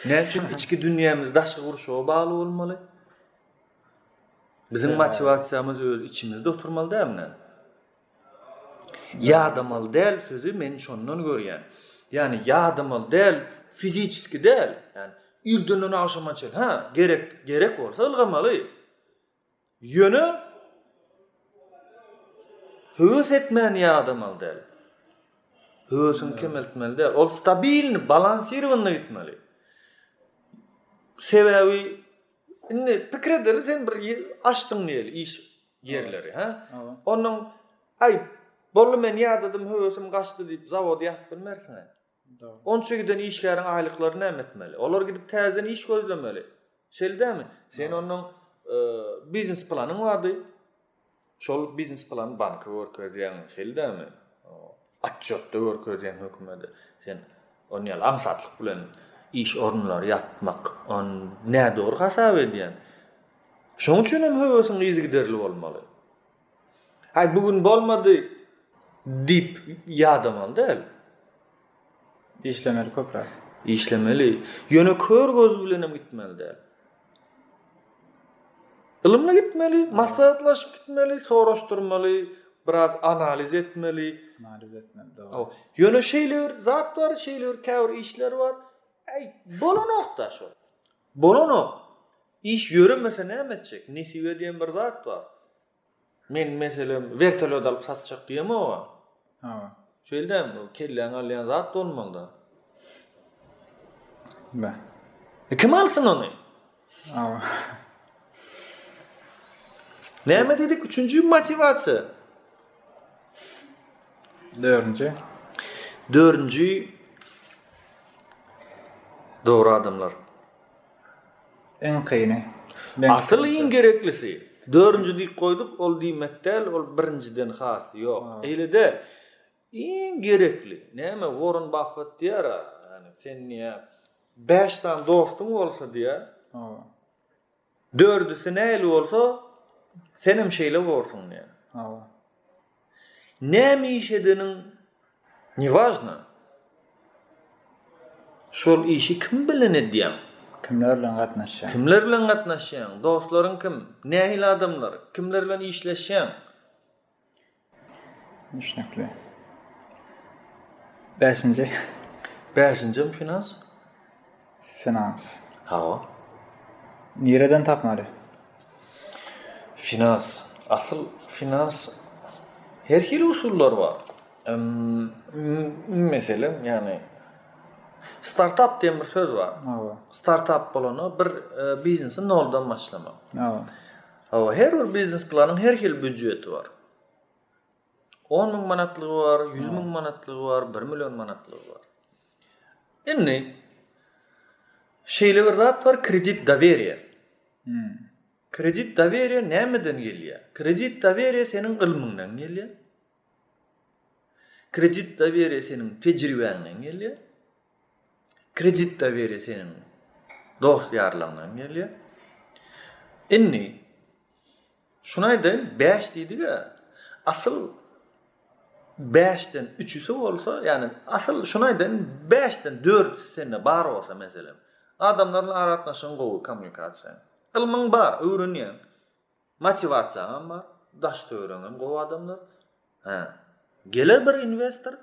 Speaker 2: Näme üçin içki dünýämiz daşky gurşawa bagly bolmaly? Biziň motiwasiýamyz öz içimizde oturmaly dälmi? Ýadamaly däl sözi men şondan görýän. Ýagny ýadamaly däl fiziçeski däl. Ýagny irdenden agşama çenli. Hä, gerek, gerek bolsa ylgamaly. Ýöne höwes etmäni ýadamaly däl. Höwesiňi kemeltmeli däl. Ol stabilni, balansirowany gitmeli. Sebäbi indi pikir edeli sen bir açdyň diýeli, iş ýerleri ha onuň aý boldy men ýadadym höwesim gaçdy diýip zawod ýapyp bilmersiň
Speaker 1: aý
Speaker 2: onça giden işgäriň aýlyklary näme etmeli olar gidip täzeden iş gözlemeli şeýle dämi sen onuň e, biznes planyň bardy şol biznes plany banka görkezýäň şeýle dämi Atçylyk-da görkezýän hökümedi sen ony ýaly aňsatlyk bilen iş orunlary ýapmak on nädogry hasap edýän. Şoň üçin hem höwesiň yzygiderli bolmaly. Aý bu gün bolmady diýip ýadamaly däl.
Speaker 1: Işlemeli köpräk.
Speaker 2: Işlemeli. Ýöne kör göz bilen hem gitmeli däl. Ylymly gitmeli, maslahatlaşyp gitmeli, soraşdyrmaly, biraz analiz etmeli.
Speaker 1: Analiz etmeli, dogry.
Speaker 2: Ýöne şeýle bir zat bar, şeýle bir käbir işler bar. Äý, bolanok-da şo. Bolanok. Iş ýöremese näme etjek? Nesibe diýen bir zat bar. Men meselem wertolýot alyp satjak diýem oňa.
Speaker 1: Hawa.
Speaker 2: Şeýle däl bu kelläňi alýan zat bolmalyda.
Speaker 1: Ba.
Speaker 2: E kim alsyn ony?
Speaker 1: Hawa.
Speaker 2: Näme diýdik üçünji
Speaker 1: motiwasiýa?
Speaker 2: Dördünji. Dördünji dogry
Speaker 1: adamlar. Iň kyny.
Speaker 2: Asyl iň gereklisi. Dördünji diýip goýduk, ol diýmek däl, ol birinjiden has ýok. Eýle-de, iň gerekli. Näme, Worren Baffett diýer-ä, ýagny sen diýýär, bäş sany dostuň bolsa
Speaker 1: diýýär,
Speaker 2: dördüsi nähili bolsa, senem şeýle borsuň
Speaker 1: diýýär.
Speaker 2: Näme iş edeniň newažna. Şol işi kim bilen edýäň?
Speaker 1: Kimler bilen gatnaşýaň?
Speaker 2: Kimler bilen gatnaşýaň? Dostlaryň kim? Nähili adamlar? Kimler bilen işleşýäň?
Speaker 1: Düşnükli. Bäşinji.
Speaker 2: Bäşinjim finans.
Speaker 1: Finans.
Speaker 2: Hawa.
Speaker 1: Nireden tapmaly?
Speaker 2: Finans. Asyl finans her hili usullar bar. Meselem, ýagny startap diýen bir söz bar.
Speaker 1: Hawa.
Speaker 2: Startap bolana bir e, biznesi noldan başlamak.
Speaker 1: Hawa.
Speaker 2: Hawa, her bir biznes planyň her hili büdjeti bar. On müň manatlygy bar, ýüz müň manatlygy bar, bir million manatlygy bar. Indi şeýle bir zat bar, kredit doweriýa.
Speaker 1: Hmm.
Speaker 2: Kredit doweriýa nämeden gelýär? Kredit doweriýa seniň ylmyňdan gelýär. Kredit doweriýa seniň tejribäňden gelýär. Kredit doweriýa seniň dost ýarlaňdan gelýär. Indi Şuny aýdaýyn, bäş diýdig-ä. Asyl bäşden üçüsi bolsa, ýagny asyl şuny aýdaýyn, bäşden dördüsi sende bar bolsa meselem, adamlar bilen aragatnaşygyň gowy, kommunikasiýaň. Ylmyň bar, öwrenýäň. Motiwasiýaňam bar, daş-töweregiňem gowy adamlar. Hä. Geler bir inwestor.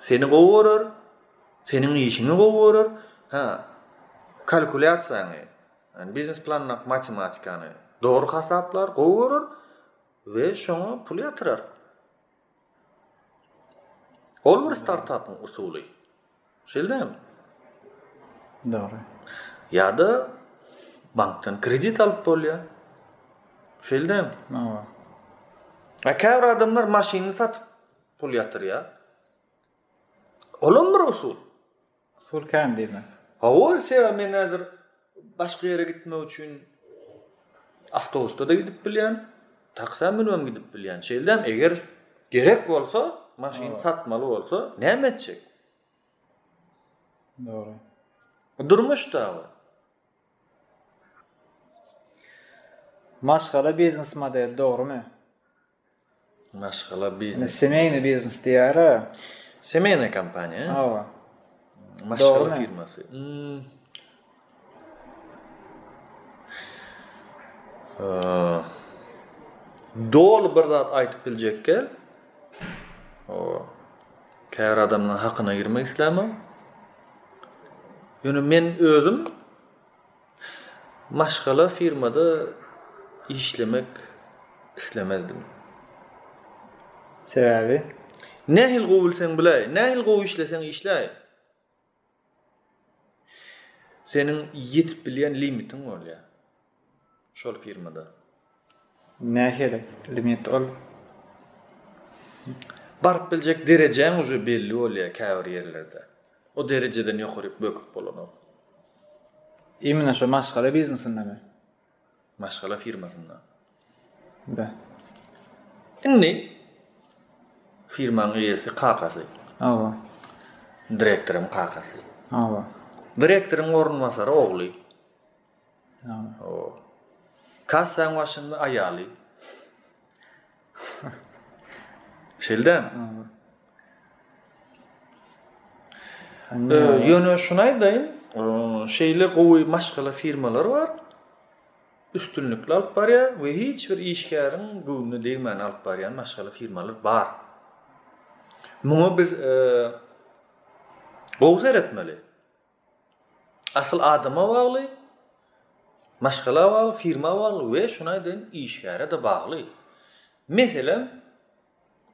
Speaker 2: Seni gowy görer. Seniň işiňi gowy görer. Hä. Kalkulýasiýaňy, ýani biznes planyňdaky matematikany dogry hasaplar, gowy görer we şoňa pul ýatyrar. Ol bir startapyň usuly. Şeýle
Speaker 1: dälmi?
Speaker 2: Dogry. Ýa-da bankdan kredit alyp bolýar. Şeýle
Speaker 1: dälmi?
Speaker 2: Hawa. Ä käbir adamlar maşynyny satyp pul ýatyrýar. Olam bir usul.
Speaker 1: Usul kän diýme.
Speaker 2: Hawa, sebäbi men häzir Başga ýere gitmek üçin awtobusda-da gidip bilýän, taksä münübem gidip bilýän. Şeýldäm, eger gerek bolsa, maşyny satmaly bolsa, näme etjek? Dogry. Durmuş-da bu.
Speaker 1: Maşgala biznes modeli dogrumy?
Speaker 2: Maşgala biznes.
Speaker 1: Semeýny biznes
Speaker 2: diýýär-ä.
Speaker 1: Semeýnaya
Speaker 2: kompaniýa.
Speaker 1: Hawa.
Speaker 2: Maşgala firmasy. Doly bir zat aýdyp biljekge. Hawa. Käbir adamlaryň hakyna girmek islämok. Ýöne men özüm Maşgala firmada işlemek islemezdim.
Speaker 1: Sebäbi?
Speaker 2: Nähili gowy bilseň biläý, nähili gowy işleseň işläý, seniň ýetip bilýän limitiň bolýar şol firmada.
Speaker 1: Nähili limit ol?
Speaker 2: Baryp biljek derejäň uje belli bolýar käbir ýerlerde. O derejeden ýokaryk böküp bolanok.
Speaker 1: Imina şo maşgala biznesindemi?
Speaker 2: Maşgala firmasynda.
Speaker 1: Be.
Speaker 2: Indi firmaň eýesi kakasy.
Speaker 1: Hawa.
Speaker 2: Direktoryň kakasy.
Speaker 1: Hawa.
Speaker 2: Direktoryň orunbasary ogly. Kassaň başynda aýaly. Şeýle. Ýöne şuny aýdaýyn, şeýle gowy maşgala firmalary bar. Üstünlikli alyp barýar we hiç bir işgäriň göwnüne degmän alyp barýan maşgala firmalary bar. Muňa biz gowy seretmeli. Asyl adama bagly, maşgala bagly, firma bagly we şunaý deýin işgäre-de bagly. Meselem,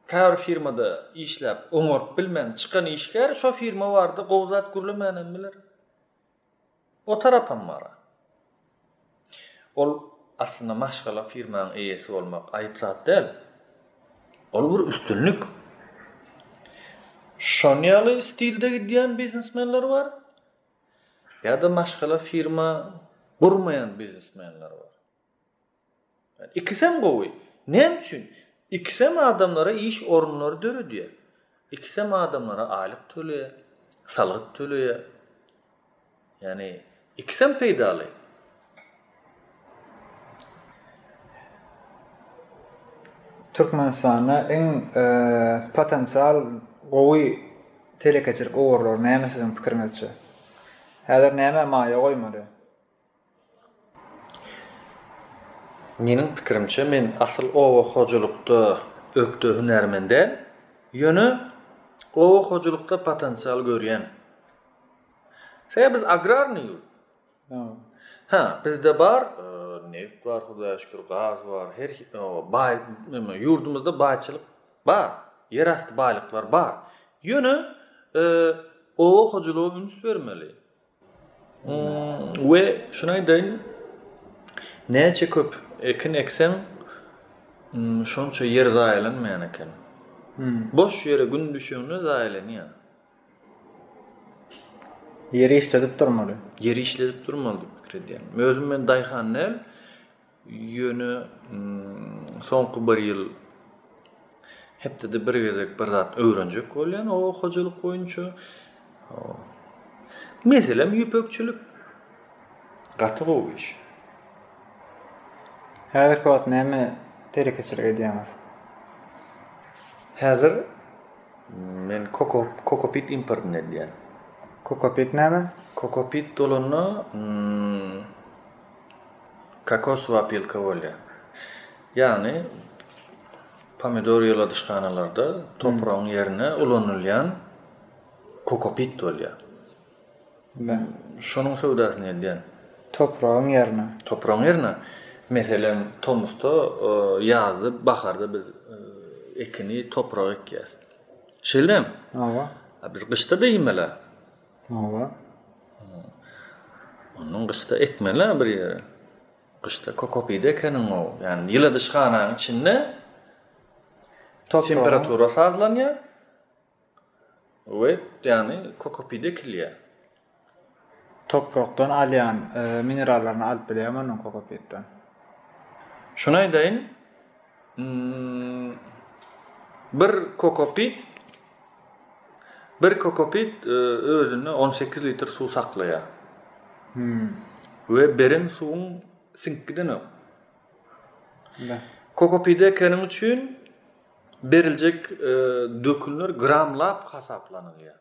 Speaker 2: käbir firmada işläp oňaryp bilmän çykan işgär şo firma barada gowy zat gürlemän hem biler. O tarapam bar-a. Ol aslynda maşgala firmaň eýesi bolmak aýyp zat däl. Ol bir üstünlik. Şon ýaly stilde gidýän biznesmenler bar. Ýa-da maşgala firma gurmaýan biznesmenler bar. Ikisem gowy. Näme üçin? Ikisem adamlara iş orunlary döredýär. Ikisem adamlara aýlyk töleýär, salgyt töleýär. Ýagny ikisem
Speaker 1: peýdaly. Türkmenistanda iň potensial gowy telekeçilik ugurlary näme siziň pikiriňizçe? Häzir nämä maýa goýmaly?
Speaker 2: Meniň pikirimçe, men asyl oba hojalykda ökde hünärmen däl, ýöne oba hojalykda potensial görýän. Sebäbi biz agrarnyý ýurt. Hä, bizde bar, neft bar, Hudaýa şükür, gaz bar, her baý, neme, ýurdumyzda baýçylyk bar, ýerasty baýlyklar bar. Ýöne oba hojalyga üns bermeli. We şuny aýdaýyn, näçe köp ekin ekseň, şonça ýer zaýalanmaýan eken. Boş ýere gün düşende zaýalanýar.
Speaker 1: Ýeri işledip durmaly.
Speaker 2: Ýeri işledip durmaly diýip pikir edýän. Özüm men daýhan däl. Ýöne soňky bir ýyl hepdede bir gezek bir zat öwrenjek bolýan oba hojalyk boýunça. Meselem ýüpekçilik. Gaty gowy iş.
Speaker 1: Häzirki wagt näme telekeçilik edýäňiz?
Speaker 2: Häzir men koko kokopit importyny edýän.
Speaker 1: Kokopit näme?
Speaker 2: Kokopit bolanda Kokos we opilka bolýar. Ýagny pomidor ýyladyşhanalarda topragyň ýerine ulanylýan kokopit bolýar.
Speaker 1: Men
Speaker 2: şonuň söwdasyny edýän.
Speaker 1: Topragyň
Speaker 2: ýerine. Topragyň ýerine. Meselem, tomusda, ýazda, baharda biz ekini topraga ekýäs. Şeýle
Speaker 1: dämi?
Speaker 2: Hawa. Biz gyşda-da iýmeli.
Speaker 1: Hawa.
Speaker 2: Ondan gyşda ekmeli-ä bir ýere. Gyşda kokopida ekeniň-ow. Ýagny ýyladyşhanaň içinde temperatura sazlanýar we ýagny kokopida ekilýär.
Speaker 1: Toprakdan alýan minerallaryny alyp bilýärmi ondan kokopitden?
Speaker 2: Şuny aýdaýyn, Bir kokopit Bir kokopit özünde on sekiz litr suw saklaýar. We beren suwuň
Speaker 1: siňkidenok.
Speaker 2: Kokopide keniň üçin beriljek dökünler gramlap hasaplanylýar.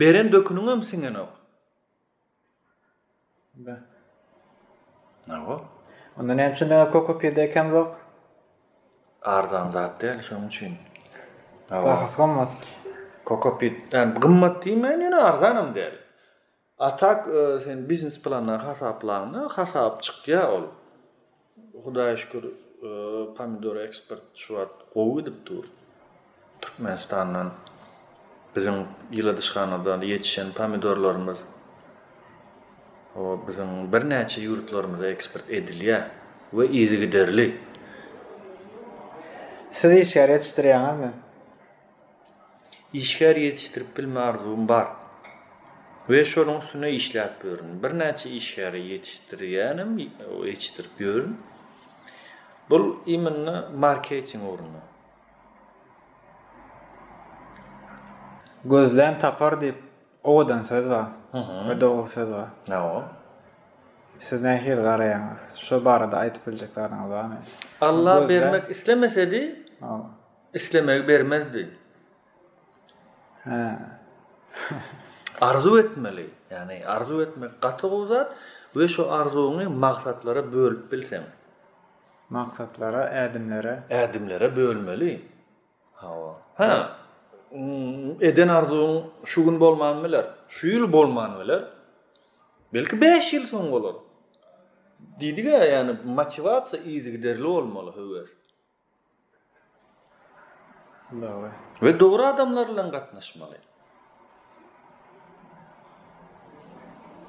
Speaker 2: Beren döküniň hem siňenok.
Speaker 1: Onda näme üçin diňe kokopirde ekamzok?
Speaker 2: Arzan zat däl şonuň üçin.
Speaker 1: Bahasy gymmat.
Speaker 2: Kokopir ýani gymmat diýmän ýöne arzanam däl. A tak e, sen biznes planda hasaplaňda hasap çykýar ol. Hudaýa şükür pomidor eksport şu wagt gowy gidip dur. Türkmenistandan biziň ýyladyşhanada ýetişen pomidorlarymyz biziň birnäçe ýurtlarymyza eksport edilýär we yzygiderli.
Speaker 1: Siz iş ýary ýetişdirýäňizmi?
Speaker 2: Işgär ýetişdirip bilme arzuwym bar we şonuň üstünde işläp ýörün. Birnäçe işgäri ýetişdirýänem, ýetişdirip ýörün. Bul imенно marketing ugrunda.
Speaker 1: Gözlän tapar diýip owadan söz
Speaker 2: bar
Speaker 1: we dogry söz
Speaker 2: bar. Hawa.
Speaker 1: Siz nähili garaýaňyz? Şo barada aýdyp biljek zadyňyz
Speaker 2: barmy?
Speaker 1: Alla
Speaker 2: bermek islemesedi.
Speaker 1: Hawa.
Speaker 2: Islemegi bermezdi. Arzuw etmeli. Ýagny arzuw etmek gaty gowy zat we şo arzuwyňy maksatlara bölüp bilseň.
Speaker 1: Maksatlara, ädimlere.
Speaker 2: Ädimlere bölmeli. Hawa. Hä. Eden arzuwyň şu gün bolman biler. Şu ýyl bolman biler. Belki bäş ýyl soň bolar. Diýdiga ýagny motiwasiýa yzygiderli bolmaly höwes.
Speaker 1: we
Speaker 2: dogry adamlar bilen gatnaşmaly.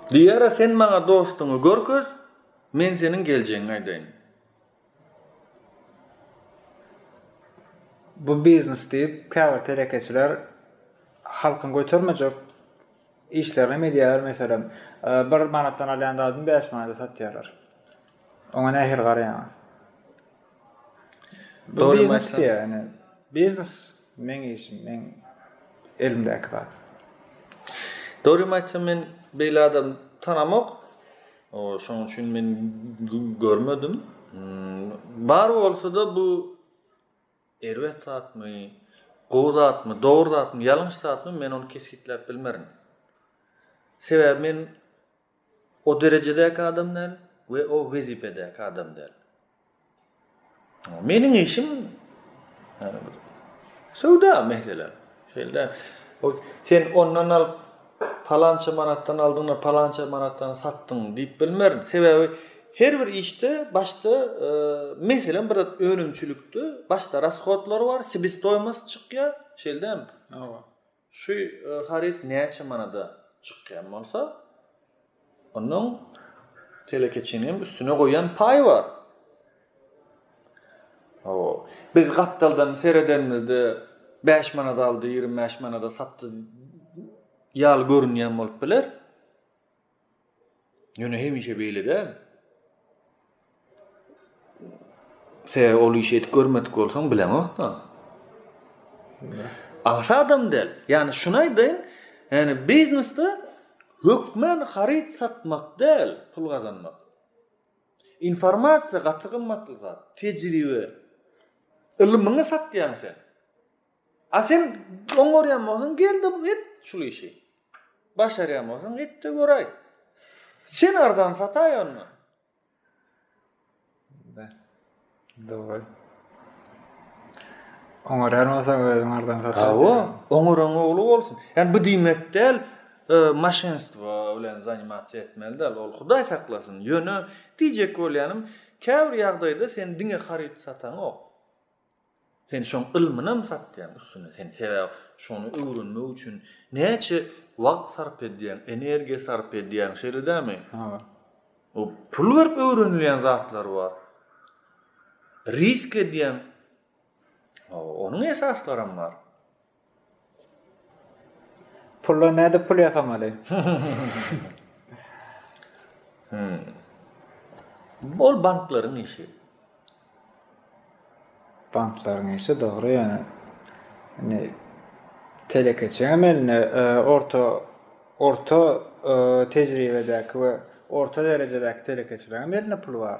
Speaker 2: Diýara sen maňa dostuňy görkez, men seniň geljegiňi aýdaýyn.
Speaker 1: Bu biznes diýip, käbir telekeçiler halkyň götermejek işlerini hem edýärler, meselem, bir manatdan alýan zadyny bäş manada satýarlar. Oňa nähili garaýaňyz? Bu biznes diýýär, ýagny biznes meň işim, meň elimdäki zat.
Speaker 2: Dogrymy aýtsam, men beýle adam tanamok. Şonuň üçin men görmedim. Bar bolsa-da bu erbet zatmy, gowy zatmy, dogry zatmy, ýalňyş zatmy, men ony kesgitläp bilmerin. Sebäbi men O derejedäki adam däl we o wezipedäki adam däl. Meniň işim ýani bir söwda meselem. Şeýle sen ondan alyp palança manatdan aldyňda palança manatdan satdyň diýip bilmerin. Sebäbi her bir işde başda e, meselem bir önümçilikde başda rashodlar bar, sebestoýmost çykýar. Şeýle
Speaker 1: däl.
Speaker 2: Hawa. Şu haryt näçe manada çykýan bolsa, onuň telekeçiniň üstüne goýan paýy bar. Hawa, biz gapdaldan seredenimizde bäş manada aldy, ýigrimi bäş manada satdy ýaly görünýän bolup biler. Ýöne hemişe beýle däl. Sebäbi ol işi edip görmedik bolsaň bileňok-da. Agsa adam däl. Ýani şuny aýdaýyn, ýani biznesde hökman haryt satmak däl pul gazanmak. Informasiýa gaty gymmatly zat, tejribe. Ylmyňy satýaň sen. A sen oňarýan bolsaň gel-de et şul işi. Başarýan bolsaň et-de göräý. Sen arzan sataý
Speaker 1: onda. Dogry. Oňarýan bolsaň özüň arzan sataý.
Speaker 2: Hawa, oňaran ogly bolsun. Ýani bu diýmek däl, e, maşenstwo bilen zanimatsiýa etmeli däl, ol Hudaý saklasyn. Ýöne diýjek bolýanym, käbir ýagdaýda sen diňe haryt sataňok. Sen şoň ylmynam satýaň üstüne sen sebäp şony öwrenmek üçin näçe wagt sarp edýäň energiýa sarp edýäň şeýle dämi?
Speaker 1: Ha.
Speaker 2: O pul berip öwrenilýän zatlar bar. Risk edýäň. Onuň esaslaram bar.
Speaker 1: Pulla nädip pul ýasamaly?
Speaker 2: Ol banklaryň işi.
Speaker 1: Banklaryň işi dogry ýöne. Indi telekeçiňem elinde orta orta tejribedäki we orta derejedäki telekeçileriň elinde pul
Speaker 2: bar.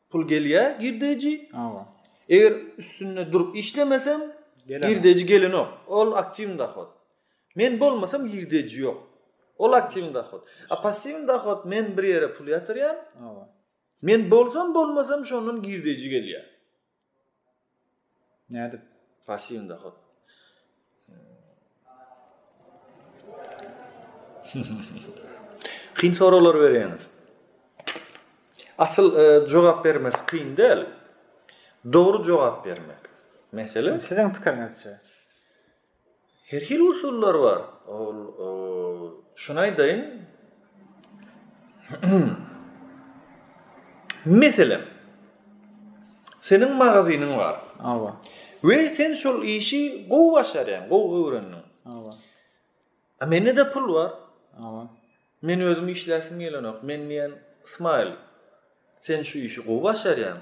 Speaker 2: pul gelýä girdeji.
Speaker 1: Awa.
Speaker 2: Eger üstünde durup işlemesem, girdeji gelenok. Ol aktiwny dahod. Men bolmasam girdeji ýok. Ol aktiwny dahod. A passiwny dahod men bir ýere pul ýatyrýan.
Speaker 1: Awa.
Speaker 2: Men bolsam bolmasam şondan girdeji gelýä.
Speaker 1: Nädip?
Speaker 2: Passiwny dohod. Kyn soraglar berýäňiz. Asyl jogap bermesi kyn däl. Dogry jogap bermek. Mesele.
Speaker 1: Siziň pikiriňizçe.
Speaker 2: Her hili usullar bar. Ol şuny aýdaýyn. Meselem, seniň magazynyň bar.
Speaker 1: Hawa.
Speaker 2: We sen şol işi gowy başarýaň, gowy öwrendiň.
Speaker 1: Hawa.
Speaker 2: A mende de pul bar.
Speaker 1: Awa.
Speaker 2: Men özüm işläsim gelenok. Men diýen Smile. Sen şu işi gowy başarýaň.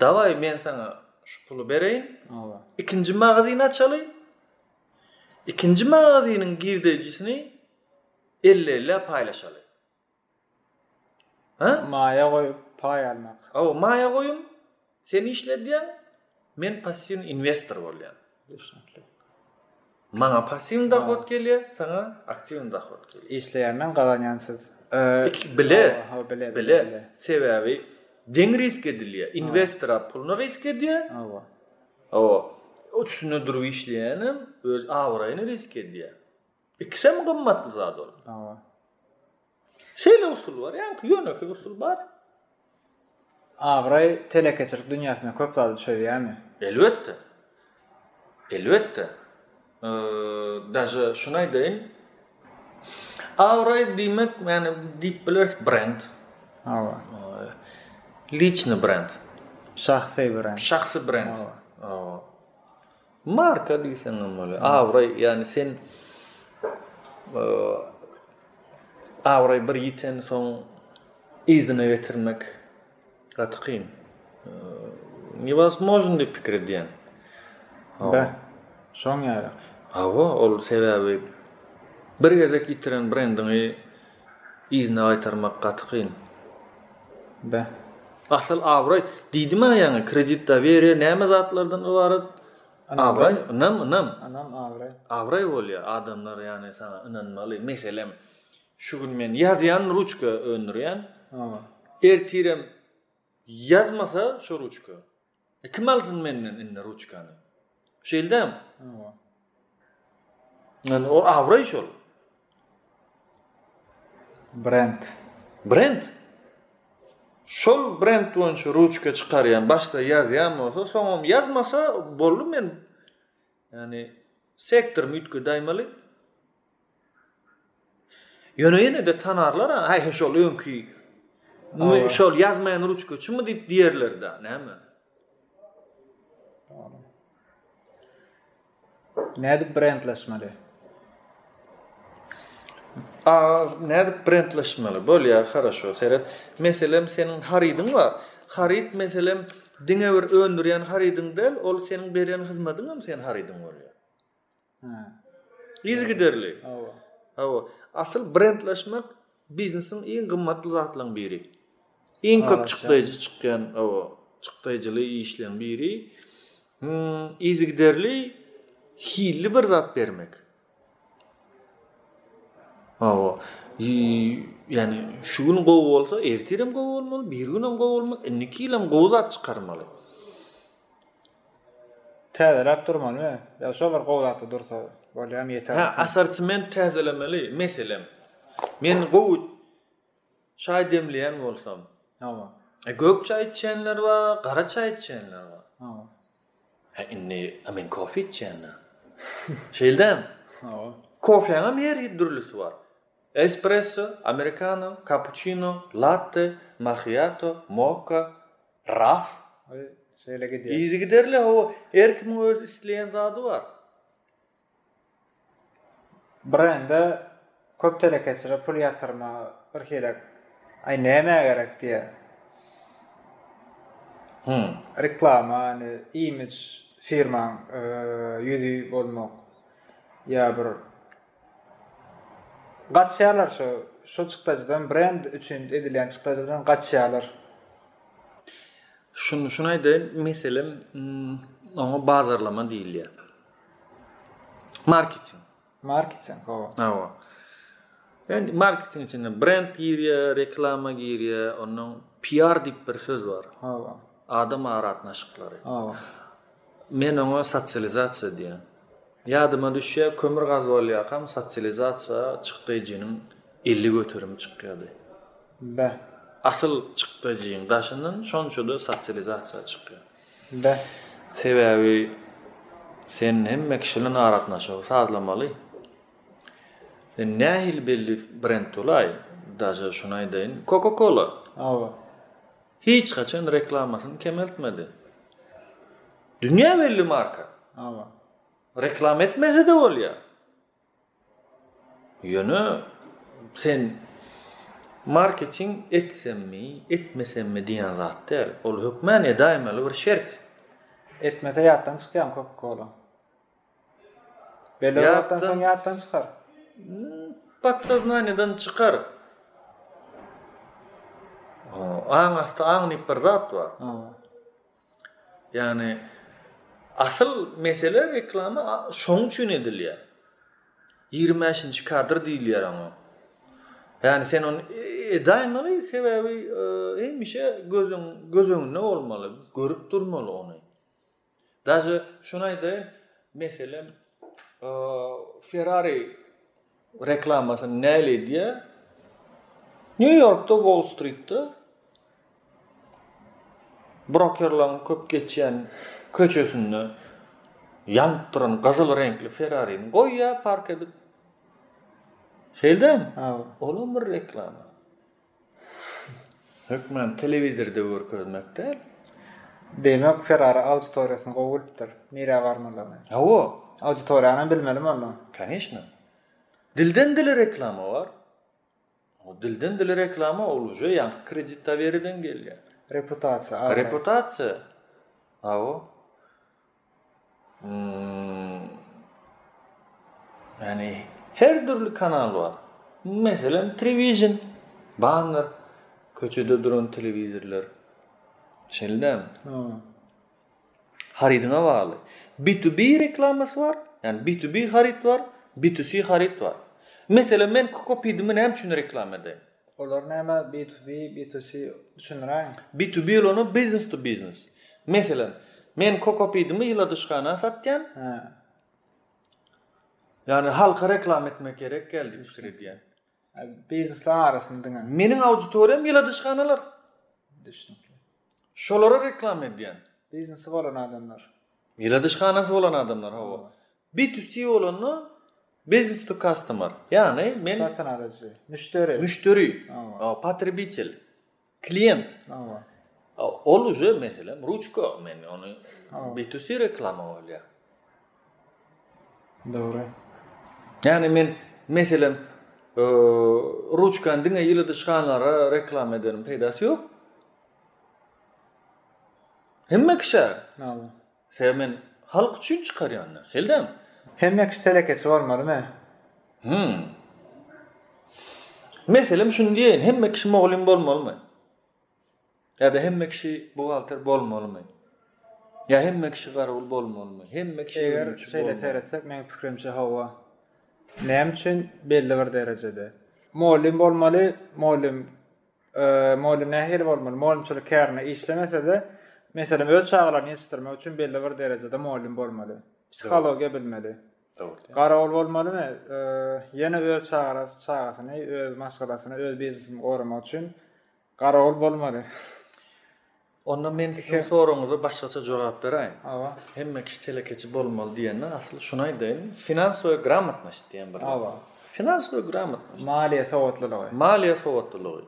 Speaker 2: Dawaý men saňa şu puly bereýin.
Speaker 1: Awa.
Speaker 2: Ikinji magazyn açaly. Ikinji magazynyň girdeýjisini 50-50 paýlaşaly. Ha?
Speaker 1: Maýa goýup paý almak.
Speaker 2: Hawa, maýa goýum, sen işledýäň, men passiwny inwestor bolýan. Düşünikli. Maňa passiwny dohod gelýär, saňa aktiwny dohod gelýär.
Speaker 1: Işleýän men, gazanýan siz.
Speaker 2: Iki bile.
Speaker 1: Hawa, bile.
Speaker 2: Bile. Sebäbi deň risk edilýär. Inwestor puluny risk edýär.
Speaker 1: Hawa.
Speaker 2: Hawa. Üstünde durup işleýänem öz abraýyny risk edýär. Ikisem gymmatly zat ol.
Speaker 1: Hawa.
Speaker 2: Şeýle usul bar, ýaňky ýönekeý usul bar.
Speaker 1: Abraý telekeçilik dünýäsinde köp zady çözýärmi?
Speaker 2: Elbetde. Elbetde. Daže şuny aýdaýyn. Abraý diýmek, ýani diýip bileris brend.
Speaker 1: Hawa.
Speaker 2: Liçny brend.
Speaker 1: Şahsy brend.
Speaker 2: Şahsy
Speaker 1: brend.
Speaker 2: Hawa. Marka diýseňem bolýar. Abraý, ýagny sen abraý bir ýiten soň yzyna getirmek gaty kyn. Newazmojny diýip pikir edýän.
Speaker 1: Bä, şoň ýaly.
Speaker 2: Hawa, ol sebäbi bir gezek ýitiren brendiňi Yzyna gaýtarmak gaty
Speaker 1: kyn.
Speaker 2: Beh. Asyl abraý, diýdimä ýaňy, kredit doweriýa näme zatlardan ybarat? Abraý, ynam, ynam.
Speaker 1: Ynam, abraý.
Speaker 2: Abraý bolýar, adamlar ýagny saňa ynanmaly. Meselem, şu gün men ýazýan ruçka öndürýän. Ertirem ýazmasa şu ruçka, E kim alsyn menden indi ruçkany? Şeýldem.
Speaker 1: Hawa.
Speaker 2: Yani o abraý şol.
Speaker 1: Brend.
Speaker 2: Brend. Şol brend boýunça ruçka çykarýan, başda ýazýan bolsa, soňam ýazmasa boldy men. Yani sektorymy üýtgedäýmeli. Ýöne ýene-de tanarlar-a, Häý, şol öňki, şol ýazmaýan ruçkaçymy diýip diýerler-dä, näme?
Speaker 1: Nädip brendleşmeli?
Speaker 2: A, nädip brendleşmeli? Bolýar, haraşo, seret. Meselem, seniň harydyň bar. Haryt, meselem, diňe bir öndürýän harydyň däl, ol seniň berýän hyzmatyňam seniň harydyň bolýar. Yzygiderli.
Speaker 1: Hawa.
Speaker 2: Hawa. Asyl brendleşmek biznesiň iň gymmatly zatlaryň biri. Iň köp çykdaýjy çykýan, hawa, çykdaýjyly işleň biri. Yzygiderli hilli bir zat bermek. Hawa. Ýani şu gün gowy bolsa, ertirem gowy bolmaly, biriginem gowy bolmaly, indiki ýylam gowy zat çykarmaly.
Speaker 1: Täzeläp durmalymy ýa şol bir gowy zatda dursa bolýamy ýeterlikmi?
Speaker 2: Hä assortiment täzelemeli meselem men gowy çaý demleýän bolsam
Speaker 1: Hawa.
Speaker 2: E gök çaý içýänler bar, gara çaý içýänler bar.
Speaker 1: Hawa.
Speaker 2: Hä indi a men kofe içýänä.
Speaker 1: Şeýldämi?
Speaker 2: Hawa. Kofäňem her hil dürlüsi bar. Espresso, amerikano, kapuçino, latte, mahiato, mokka, Raf.
Speaker 1: Ol şeýle gidýär.
Speaker 2: Yzygiderli hawa, her kimiň öz isleýän zady bar.
Speaker 1: Brende köp telekeçilere pul ýatyrma bir hile aý nämä gerek diýýär.
Speaker 2: Hum.
Speaker 1: Reklama, indi imidž, firmaň ýüzi bolmak ýa bir Gaçýarlar şo şo çykdajydan brend üçin edilýän çykdajydan gaçýarlar.
Speaker 2: Şun şuny aýdaýyn meselem oňa bazarlama diýilýär. Marketing.
Speaker 1: Marketing hawa.
Speaker 2: Hawa. Yani marketing içinde brend girýär, reklama girýär, ondan PR diýip bir söz bar.
Speaker 1: Hawa.
Speaker 2: Adam ara
Speaker 1: gatnaşyklary. Hawa.
Speaker 2: Men oňa sosializasiýa diýýän. Ýadyma düşýär, kömür gaz bolýarkam sosializasiýa çykdajynyň elli göterim çykýardy.
Speaker 1: Beh.
Speaker 2: Asyl çykdajyň daşyndan şonça-da sosializasiýa çykýar.
Speaker 1: Beh.
Speaker 2: Sebäbi sen hemme kişi bilen aragatnaşygy sazlamaly. Sen nähili belli brend bolaý, daže şuny aýdaýyn, Coca-Cola.
Speaker 1: Hawa.
Speaker 2: Hiç haçan reklamasyny kemeltmedi. Dünýä belli marka. Hawa. Reklama etmese-de bolýar. Ýöne sen marketing etsemmi, etmesemmi diýen zat däl. Ol hökmän edäýmeli bir şert.
Speaker 1: Etmese ýatdan çykýan Coca-Cola. Belli
Speaker 2: bir
Speaker 1: wagtdan soň ýatdan çykar.
Speaker 2: Podsoznaniýadan çykar. Aň asty aň diýip bir zat
Speaker 1: bar.
Speaker 2: Ýagny asyl mesele reklama şonuň üçin edilýär. 25-nji kadr diýilýär oňa. Ýagny sen ony edäýmeli, sebäbi hemişe gözüň göz öňünde bolmaly, görüp durmaly ony. Daže şuny aýdaýyn, meselem, Ferrari reklamasyny näle edýär? Nýu-Ýorkda, Wall-Stritde brokerlaryň köp geçýän köçesinde ýanyp duran gyzyl reňkli Ferrarini goýýar park edip. Şeýldämi?
Speaker 1: Hawa.
Speaker 2: Olam bir reklama. Hökman telewizorda görkezmek däl.
Speaker 1: Demek Ferrari auditoriýasyny gowy bilipdir, nirä
Speaker 2: barmalyny. Hawa.
Speaker 1: Auditoriýanam bilmelimi onda?
Speaker 2: Kanyşna. Dilden dile reklama bar. O dilden dile reklama ol uje ýaňky kredit doweriýadan gelýär.
Speaker 1: Reputasiýa.
Speaker 2: Reputasiýa. Hawa. Ýani her dürli kanal bar. Meselem Trivision, Banner, köçede duran telewizorlar.
Speaker 1: Şeýle-dämi?
Speaker 2: Harydyňa bagly. B2B reklamasy bar. Ýani B2B haryt bar, B2C haryt bar. Meselem men Kokopidimi näme üçin reklama edeýin?
Speaker 1: Olar näme B to B,
Speaker 2: B to C düşündiräýiň. B to B bolanda biznes to biznes. Meselem, men kokopidimi ýyladyşhana satýan.
Speaker 1: Hä.
Speaker 2: Ýani halka reklama etmek gerek ýaly diýip pikir edýän.
Speaker 1: Biznesler arasynda diňe.
Speaker 2: Meniň auditoriýam ýyladyşhanalar.
Speaker 1: Düşnükli.
Speaker 2: Şolara reklama edýän.
Speaker 1: Biznesi bolan adamlar.
Speaker 2: Ýyladyşhanasy bolan adamlar hawa. B2C bolanda business to customer. Ýagny men
Speaker 1: satyn alyjy,
Speaker 2: müşderi.
Speaker 1: Müşderi.
Speaker 2: Hawa. Potrebitel. Klient.
Speaker 1: Hawa.
Speaker 2: Ol uje meselem ruçka men
Speaker 1: ony
Speaker 2: B2C reklama bolýar.
Speaker 1: Dogry.
Speaker 2: Ýagny men meselem ruçkany diňe ýyly dyşganlara reklama edeniň peýdasy ýok. Hemme kişä.
Speaker 1: Hawa.
Speaker 2: Sebäbi men halk üçin çykarýanda. Şeldämi?
Speaker 1: Hemme kişi telekeçi bolmalymy?
Speaker 2: Hum. Meselem şuny diýeýin, hemme kişi mugallym bolmalymy? Ýa-da hemme kişi buhgalter bolmalymy? Ýa hemme kişi garawul bolmalymy? Hemme kişi
Speaker 1: Eger
Speaker 2: önümçi
Speaker 1: şeýle
Speaker 2: bolmalymy?
Speaker 1: seretsek, meň pikirimçe hawa. Näme üçin? Belli bir derejede. Mugallym bolmaly, mugallym Eee, mugallym nähili bolmaly? Mugallymçylyk kärine işlemese-de, meselem, öz çagalaryny ýetişdirmek üçin belli bir derejede mugallym bolmaly. Psihologiýa bilmeli.
Speaker 2: Dogry.
Speaker 1: Garawul bolmalymy? Eee, ýene öz çagarasy, çagasyny, öz maşgalasyny, öz biznesini goramak üçin Garawul bolmaly.
Speaker 2: Onda men siziň soragyňyza başgaça jogap beräýin.
Speaker 1: Hawa.
Speaker 2: Hemme kişi telekeçi bolmaly diýenden asyl şuny aýdaýyn. Finansowa gramotnost diýen bir. Hawa. Finansowa gramotnost.
Speaker 1: Maliýe sowatlylygy.
Speaker 2: Maliýe sowatlylygy.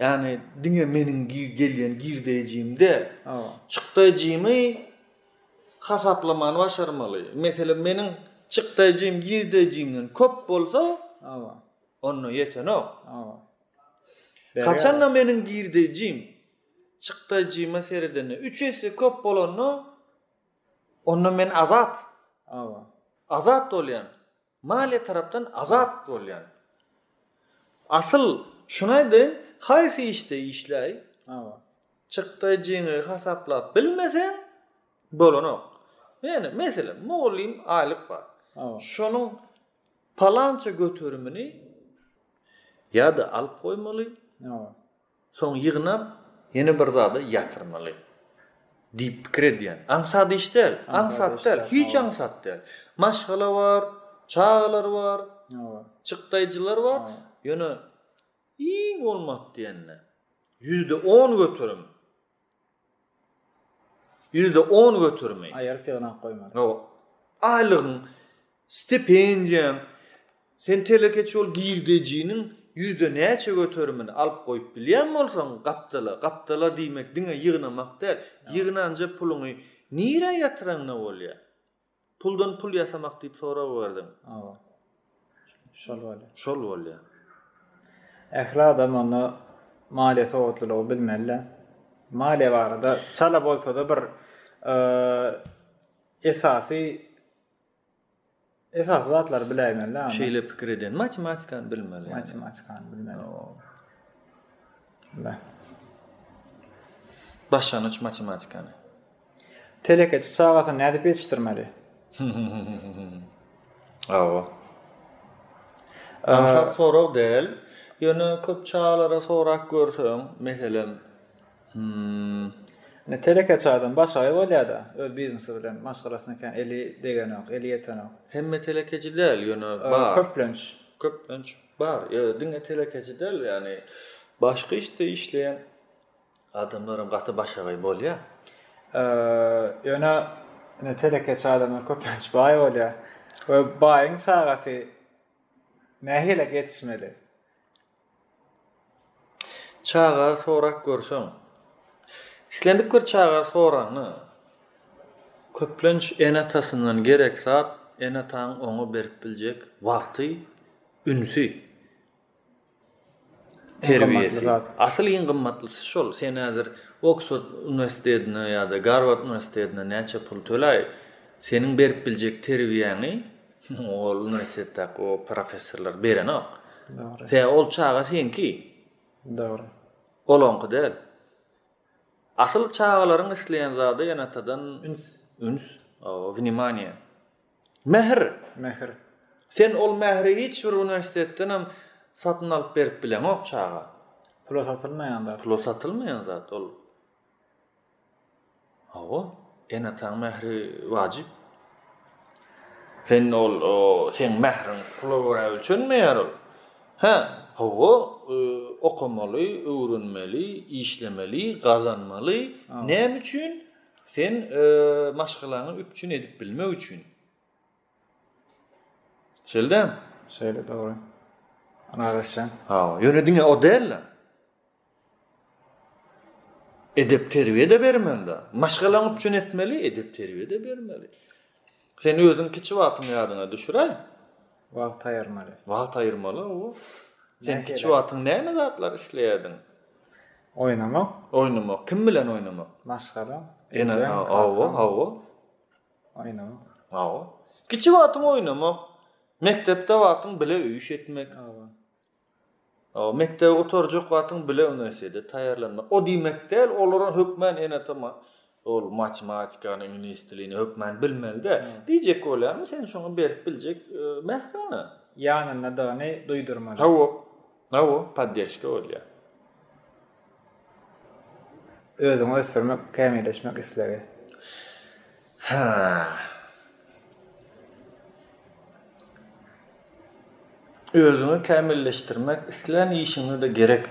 Speaker 2: Ýani diňe meniň gelýän girdeýjim
Speaker 1: däl.
Speaker 2: Hawa. Çykdaýjymy hasaplamany başarmaly. Meselem meniň çykdaýjym girdeýjimden köp bolsa, hawa, onda
Speaker 1: ýetenok.
Speaker 2: Hawa. Haçanda meniň girdeýjim çykdaýjyma seredende üç esse köp bolanda, onda men azat. Azat bolýan. Maliýe tarapdan azat bolýan. Asyl, şuny aýdaýyn, haýsy işde işläý, çykdaýjyňy hasaplap bilmeseň, bolanok. Ýöne, meselem, mugallym aýlyk
Speaker 1: bar.
Speaker 2: Şonuň Palança göterimini ýa-da alyp
Speaker 1: goýmaly,
Speaker 2: soň ýygnap, ýene bir zada ýatyrmaly diýip pikir
Speaker 1: edýän.
Speaker 2: Aňsat
Speaker 1: iş
Speaker 2: däl,
Speaker 1: aňsat
Speaker 2: däl,
Speaker 1: hiç
Speaker 2: aňsat däl. Maşgala bar,
Speaker 1: çagalar
Speaker 2: bar, çykdaýjylar
Speaker 1: bar,
Speaker 2: ýöne iň bolmady diýende, ýüzde on göterim. Ýüzde on götermeýin.
Speaker 1: Aýyryp ýygnap goýmaly.
Speaker 2: Hawa. Aýlygyň, stipendiýaň, sen telekeçi bol girdejiniň ýüzde näçe göterimini alyp goýup bilýän bolsaň gapdala, gapdala diýmek diňe ýygnamak däl, ýygnanja puluňy nirä ýatyraňda bolýar. Puldan pul ýasamak diýip sorag berdiň.
Speaker 1: Hawa. Şol bolýar.
Speaker 2: Şol bolýar.
Speaker 1: Ähli adam onda maliýe sowatlylygy bilmeli-dä. Maliýe barada çala bolsa-da bir esasy esasy zatlary biläýmeli-dä.
Speaker 2: Şeýle pikir edýän. Matematikany bilmeli.
Speaker 1: Matematikany bilmeli. Hawa.
Speaker 2: Başlangyç matematikany.
Speaker 1: Telekeçi çagasyny nädip ýetişdirmeli? Hawa.
Speaker 2: Aňsat sorag däl. Ýöne köp çagalara sorap görseň, meselem, hmm.
Speaker 1: Indi telekeçi adam başagaý bolýar-da, öz biznesi bilen, maşgalasyna kän eli degenok, eli ýetenok.
Speaker 2: Hemme telekeçi däl, ýöne bar.
Speaker 1: Köplenç.
Speaker 2: Köplenç bar. Ýöne diňe telekeçi däl, ýagny başga işde işleýän adamlaram gaty başagaý
Speaker 1: bolýa. Ýöne ine telekeçi adamlar köplenç baý bolýa. We baýyň çagasy nähilek ýetişmeli?
Speaker 2: Çaga sorap görseň. Islendik bir çaga soranda köplenç ene atasyndan gerek zat ene ataň oňa berip biljek wagty, ünsi.
Speaker 1: terbiýesi.
Speaker 2: Asyl iň gymmatlysy şol. Sen häzir Oksford uniwersitetine ýa-da Garward uniwersitetine näçe pul töläý, seniň berip biljek terbiýäňi ol uniwersitetdäki o professorlar berenok.
Speaker 1: Dogry.
Speaker 2: Tä ol çaga seňki.
Speaker 1: Dogry.
Speaker 2: Ol oňky däl. Asyl çagalaryň isleýän zady enatadan
Speaker 1: üns,
Speaker 2: üns, wнимание. Mähir,
Speaker 1: mähir.
Speaker 2: Sen ol mähiri hiç bir uniwersitetdenem satyn alyp berip bileňok, çaga.
Speaker 1: Pula satylmaýan
Speaker 2: zat. Pula satylmaýan zat ol. Hawa, ene-ataň mähri wajyp. Sen ol, seň mähriň pula görä ölçenmeýär ol. Hä, hawa, okamaly, öwrenmeli, işlemeli, gazanmaly. Näme üçin? Sen maşgalaňy üpjün edip bilmek üçin. Şeýle däl?
Speaker 1: Şeýle dogry. Anagasjan.
Speaker 2: Hawa, ýöne diňe o däl-de. Edep terbiýe-de bermeli-de. Maşgalaňy üpjün etmeli, edep terbiýe-de bermeli. Sen özüň kiçi wagtyň ýadyňa düşüräý.
Speaker 1: Wagt aýyrmaly.
Speaker 2: Wagt aýyrmaly o. Sen kiçi wagtyň näme zatlar isleýärdiň?
Speaker 1: Oýnamak.
Speaker 2: Oýnamak. Kim bilen oýnamak?
Speaker 1: Maşgala.
Speaker 2: Ene,
Speaker 1: hawa,
Speaker 2: hawa.
Speaker 1: Oýnamak.
Speaker 2: Hawa. Kiçi wagtyň oýnamak. Mekdepde wagtyň bile öýüş etmek. Hawa. Mekdebe gutarjak wagtyň bile uniwersitetde taýýarlanmak. O diýmek däl, olara hökmän enetama ol matematikany, iňlis dilini hökmän bilmeli-dä. Diýjek bolýarmy, sen şoňa berip biljek mährana.
Speaker 1: Ýanyndadygyny duýdurmaly.
Speaker 2: Hawa, hawa, poddeşka bolýar.
Speaker 1: Özüňi ösdürmek, kämilleşmek
Speaker 2: islegi. Özüňi kämilleşdirmek islän işiňde-de gerek.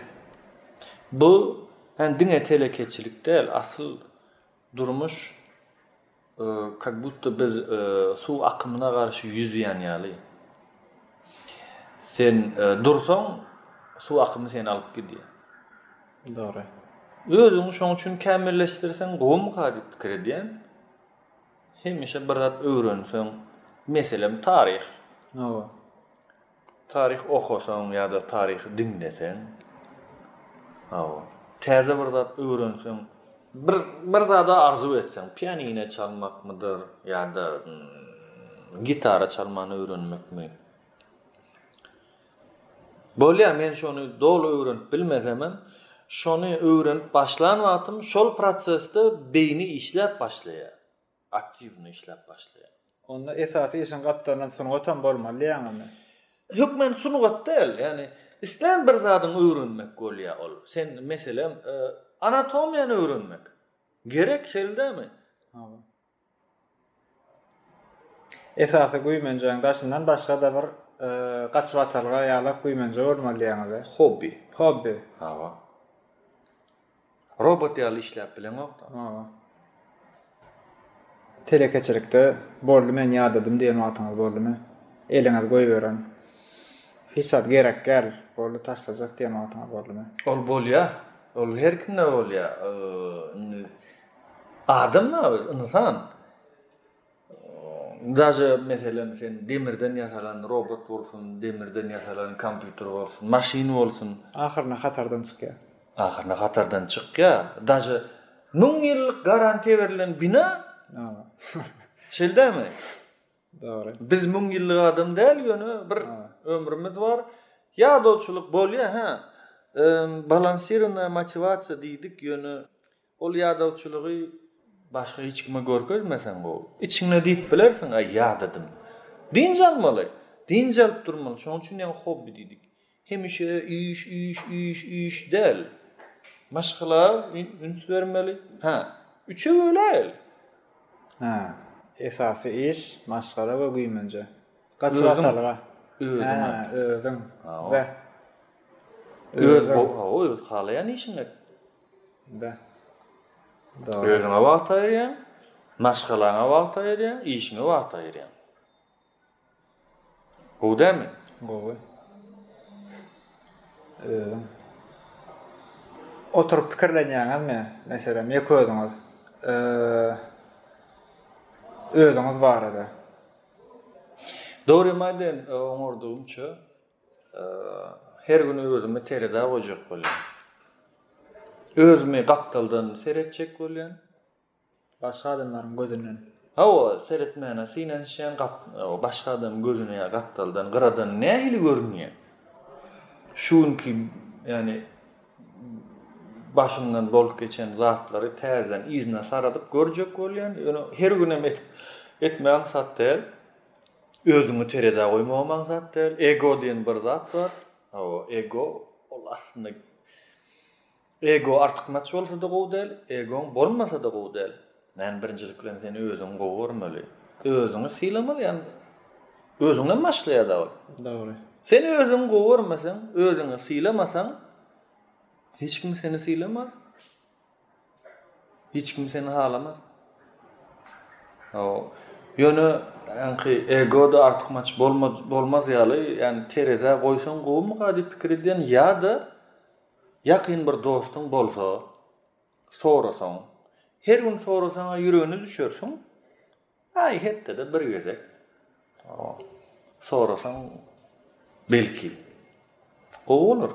Speaker 2: Bu diňe telekeçilik däl, asyl Durmuş kak budda biz suw akymyna garşy ýüzýän ýaly. Sen dursaň, suw akymy seni alyp gidýär.
Speaker 1: Dogry.
Speaker 2: Özüňi şoň üçin kämilleşdirseň gowumyka diýip pikir edýän. Hemişe bir zat öwrenseň, meselem taryh.
Speaker 1: Hawa.
Speaker 2: Taryh okasaň ýa-da taryhy diňleseň, hawa, täze bir zat öwrenseň, bir bir zada arzuw etseň, pianine çalmakmydyr ýa-da gitara çalmany öwrenmekmi? Bolýar, men şony doly öwrenip bilmesemem, şony öwrenip başlan wagtym şol prosesde beýni işläp başlaýar. aktiwny işläp başlaýar.
Speaker 1: Onda esasy işiň gapdalyndan sungatam bolmaly diýýäňizmi?
Speaker 2: Hökman sungat däl, ýagny islän bir zadyňy öwrenmek bolýar ol. Sen, meselem, anatomiýany öwrenmek gerek, şeýle
Speaker 1: dälmi? Hawa. Esasy güýmenjäň daşyndan başga-da bir gaçybatalga ýalak güýmenje bolmaly diýýäňiz-ä?
Speaker 2: Hobbi.
Speaker 1: Hobbi.
Speaker 2: Hawa. Robot ýaly işläp bileňokda.
Speaker 1: Maga. Telekeçilikde boldy men ýadadym diýen wagtyňyz boldumy? Eliňizi goýberen. Hiç zat gerek däl, boldy taşlajak diýen wagtyňyz boldumy?
Speaker 2: Ol bolýar. Ol her kimde bolýar. Indi adam-da biz, ynsan. Daže meselem sen demirden ýasalan robot bolsun, demirden ýasalan kompýuter bolsun, maşyn bolsun.
Speaker 1: Ahyryna hatardan çykýar.
Speaker 2: Ahyryna hatardan çykýar. Daže müň ýyllyk garantiýa berlen bina. Şeýle dälmi?
Speaker 1: Dogry.
Speaker 2: Biz müň ýyllyk adam däl ýöne bir ömrümiz bar. Ýadawçylyk bolýar hä. Balansiranaya motiwasiýa diýdik ýöne. Ol ýadawçylygy başga hiç kime görkezmeseň gowy. Içiňde diýip bilersiň, Aý, ýadadym. Dynç almaly. Dynç alyp durmaly. Şonuň üçin ýaňy hobbi diýdik. Hemişe iş, iş, iş, iş däl. Maşgala üns bermeli. Hä, üçe böläýeli.
Speaker 1: Hä, esasy iş, maşgala we güýmenje.
Speaker 2: Gaçyp
Speaker 1: atalyga. Özüň.
Speaker 2: Hä, özüň.
Speaker 1: Be.
Speaker 2: Öz gowy, hawa, öz halaýan
Speaker 1: işiňi et.
Speaker 2: Özüňe wagt aýyrýaň, maşgalaňa wagt aýyrýaň, işiňe wagt aýyrýaň. Gowy dälmi?
Speaker 1: Gowy. Özüň oturyp pikirlenýäňizmi, meselem, ýeke özüňiz? Özüňiz barada.
Speaker 2: Dogrymy aýdaýyn, oňardygymça, Her gün özümi terezä goýjak bolýan. Özümi gapdaldan seretjek bolýan.
Speaker 1: Başga adamlaryň gözünden.
Speaker 2: Hawa, seretmäne synanyşýan, başga adamyň gözüne ýa gapdaldan, gyradan nähili görünýän. Şu günki, ýagny başymdan bolup geçen zatlary täzeden yzyna saradyp görjek bolýan. Ýöne her günem etip etmegem sat däl. Özüňi terezä goýmagy maksat däl. Ego diýen bir zat bar. Hawa, ego ol aslynda ego artykmaç bolsa-da gowy däl, egoň bolmasa-da gowy däl. Ýani birinjilik bilen sen özüňi gowy görmeli. Özüňi sylamaly ýani. Özüňden başlaýar-da ol.
Speaker 1: Dogry.
Speaker 2: Sen özüňi gowy görmeseň, özüňi sylamasaň, hiç kim seni sylamaz. Hiç kim seni halamaz. Ýöne ýaňky ego-da artykmaç bolmaz ýaly, ýagny terezä goýsaň gowumyka diýip pikir edýän ýa-da ýakyn bir dostuň bolsa, sorasaň, her gün sorasaň-a ýüregine düşersiň, Aý hepdede bir gezek sorasaň belki gowy bolar.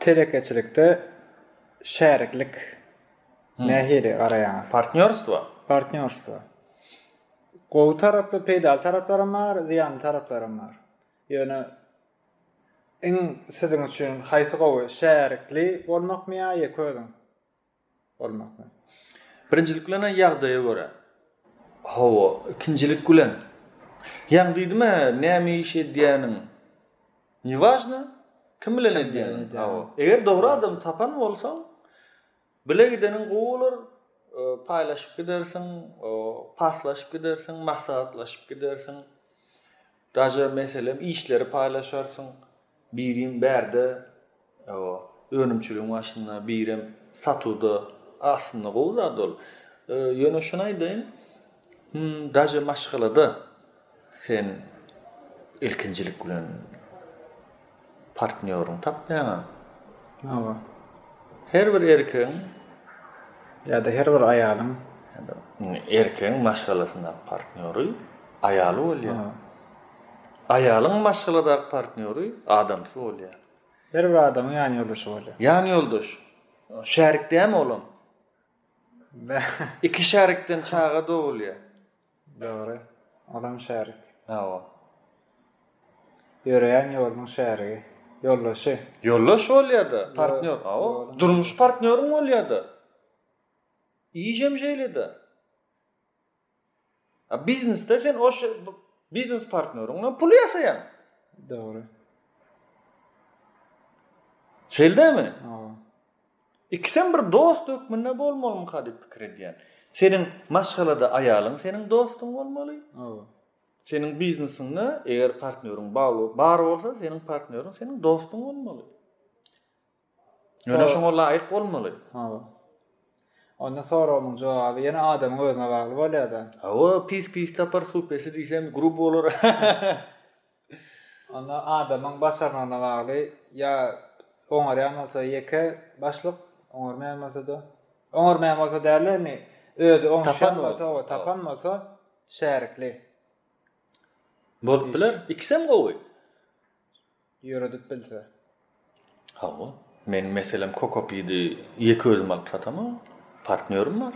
Speaker 1: Telekeçilikde şäriklik nähili garaýaňyz?
Speaker 2: Partnýorstwo.
Speaker 1: Partnýorstwo. Gowy tarapy, peýdaly taraplaram bar, zyýanly taraplaram bar. Ýöne iň siziň üçin haýsy gowy, şärikli bolmakmy ýa ýeke özüň? bolmakmy?
Speaker 2: Birinjilik bilen-ä ýagdaýa görä. Hawa, ikinjilik bilen. Ýaňy diýdim-ä, näme iş edýäniň niwažna, kim bilen
Speaker 1: edýäniň.
Speaker 2: Hawa. Eger dogry adamy tapan bolsaň, bile gideniň gowy bolar, paýlaşyp gidersiň, paslaşyp gidersiň, maslahatlaşyp gidersiň. Daže, meselem, işleri paýlaşarsyň. Biriň bärde önümçiligiň başynda, birem satuwda. Aslynda gowy zat ol. Ýöne şuny aýdaýyn, daže maşgalada sen ilkinjilik bilen partnýoryňy tapmaýaňa.
Speaker 1: Hawa.
Speaker 2: Her bir erkegiň
Speaker 1: ýa-da her bir aýalyň,
Speaker 2: erkegiň maşgalasyndaky partnýory aýaly bolýar. Aýalyň maşgaladaky partnýory adamsy bolýar.
Speaker 1: Her bir adamyň ýanýoldaşy bolýar.
Speaker 2: Ýanýoldaş. Şärik dämi olam? Iki şärikden çaga dogulýar.
Speaker 1: Dogry. Olam şärik.
Speaker 2: Hawa.
Speaker 1: Ýöreýän ýoluň şärigi.
Speaker 2: Ýoldaşy. Ýoldaş bolýar-da, partnýor. Hawa. Durmuş partnýoryň bolýar-da. Iş hem şeýle-de. A biznesde sen o biznes partneriňden pul ýasaýaň.
Speaker 1: Dogry.
Speaker 2: Şeýldemi?
Speaker 1: Hawa.
Speaker 2: Ikisem bir dost hökmünde bolmalymy diýip pikir edýän. Seniň maşgalada aýalyň seniň dostuň bolmaly.
Speaker 1: Hawa.
Speaker 2: Seniň biznesiňde eger partneriň bar bolsa, seniň partneriň seniň dostuň bolmaly. Ýöne şoňa laýyk bolmaly.
Speaker 1: Hawa. Onda soragymyň jogaby ýene adamyň özüne bagly bolýada.
Speaker 2: Hawa, pis pis tapar, su pesi diýsem grub bolar.
Speaker 1: Onda adamyň başarnygyna bagly, ýa oňarýan bolsa ýeke başlyk, oňarmaýan bolsada, oňarmaýan bolsa dälde indi özi
Speaker 2: oňuşýan
Speaker 1: bolsa, tapan bolsa şärikli.
Speaker 2: Bolup biler, ikisem gowy.
Speaker 1: ýöredip bilse.
Speaker 2: Hawa. Meniň meselem kokopidi ýeke özüm alyp satamok. Partnýorym bar.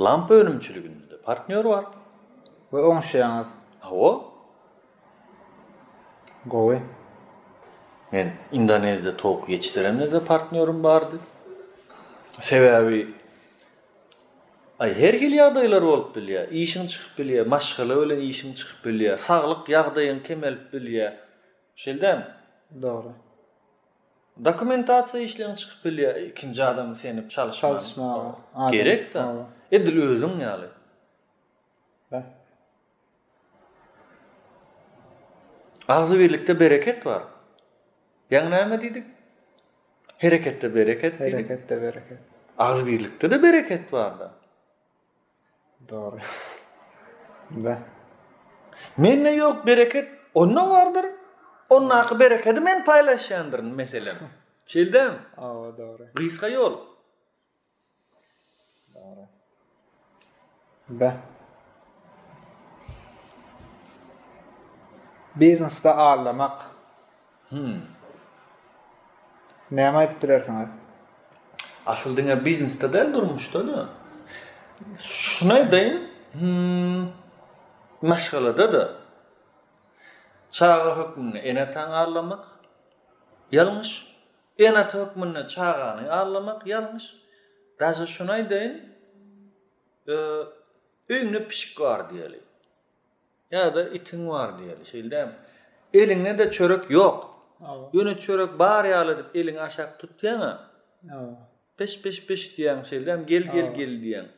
Speaker 2: Lampa önümçiliginde-de partnýor bar.
Speaker 1: We oňuşýaňyz.
Speaker 2: Hawa.
Speaker 1: Gowy.
Speaker 2: Men Indoneziýada towuk ýetişdiremde-de partnýorym bardy. Sebäbi Aý, her hili ýagdaýlar bolup bilýär. Işiň çykyp bilýär, maşgala bilen işiň çykyp bilýär, saglyk ýagdaýyň kemelip bilýär. Şeýle dälmi?
Speaker 1: Dogry.
Speaker 2: Dokumentasiýa işleň çykyp bilýär, ikinji adamy senip
Speaker 1: çalyşmaly.
Speaker 2: Çalyşmaga. Gerek-dä. Edil özüň ýaly. Beh. Agzybirlikde bereket bar. Ýaňy näme diýdik? Hereketde bereket diýdik.
Speaker 1: Hereketde bereket.
Speaker 2: Agzybirlikde-de bereket bar-da.
Speaker 1: Dogry. Be.
Speaker 2: Mende ýok bereket, onda bardyr. Ondaky berekedi men paýlaşýandyryn, meselem. Şeýldämi?
Speaker 1: Hawa, dogry. Gysga ýol. Biznesde aldamak.
Speaker 2: Hümm.
Speaker 1: Näme aýdyp bilersiňiz?
Speaker 2: Asyl diňe biznesde däl durmuşda-da. Şuny aýdaýyn, hümm, maşgalada-da. Çaga hökmünde ene-atany aldamak ýalňyş. Ene hökmünde çagany allamak ýalňyş. Daže şuny aýdaýyn, öýüňde pişik bar diýeli. Ýa-da itiň bar diýeli, şeýle dälmi? Eliňde-de çörek
Speaker 1: ýok.
Speaker 2: Ýöne çörek bar ýaly edip eliňi aşak tutýaň-a. Piş, piş, piş diýýäň, şeýle dälmi? Gel, gel,
Speaker 1: gel
Speaker 2: diýýäň.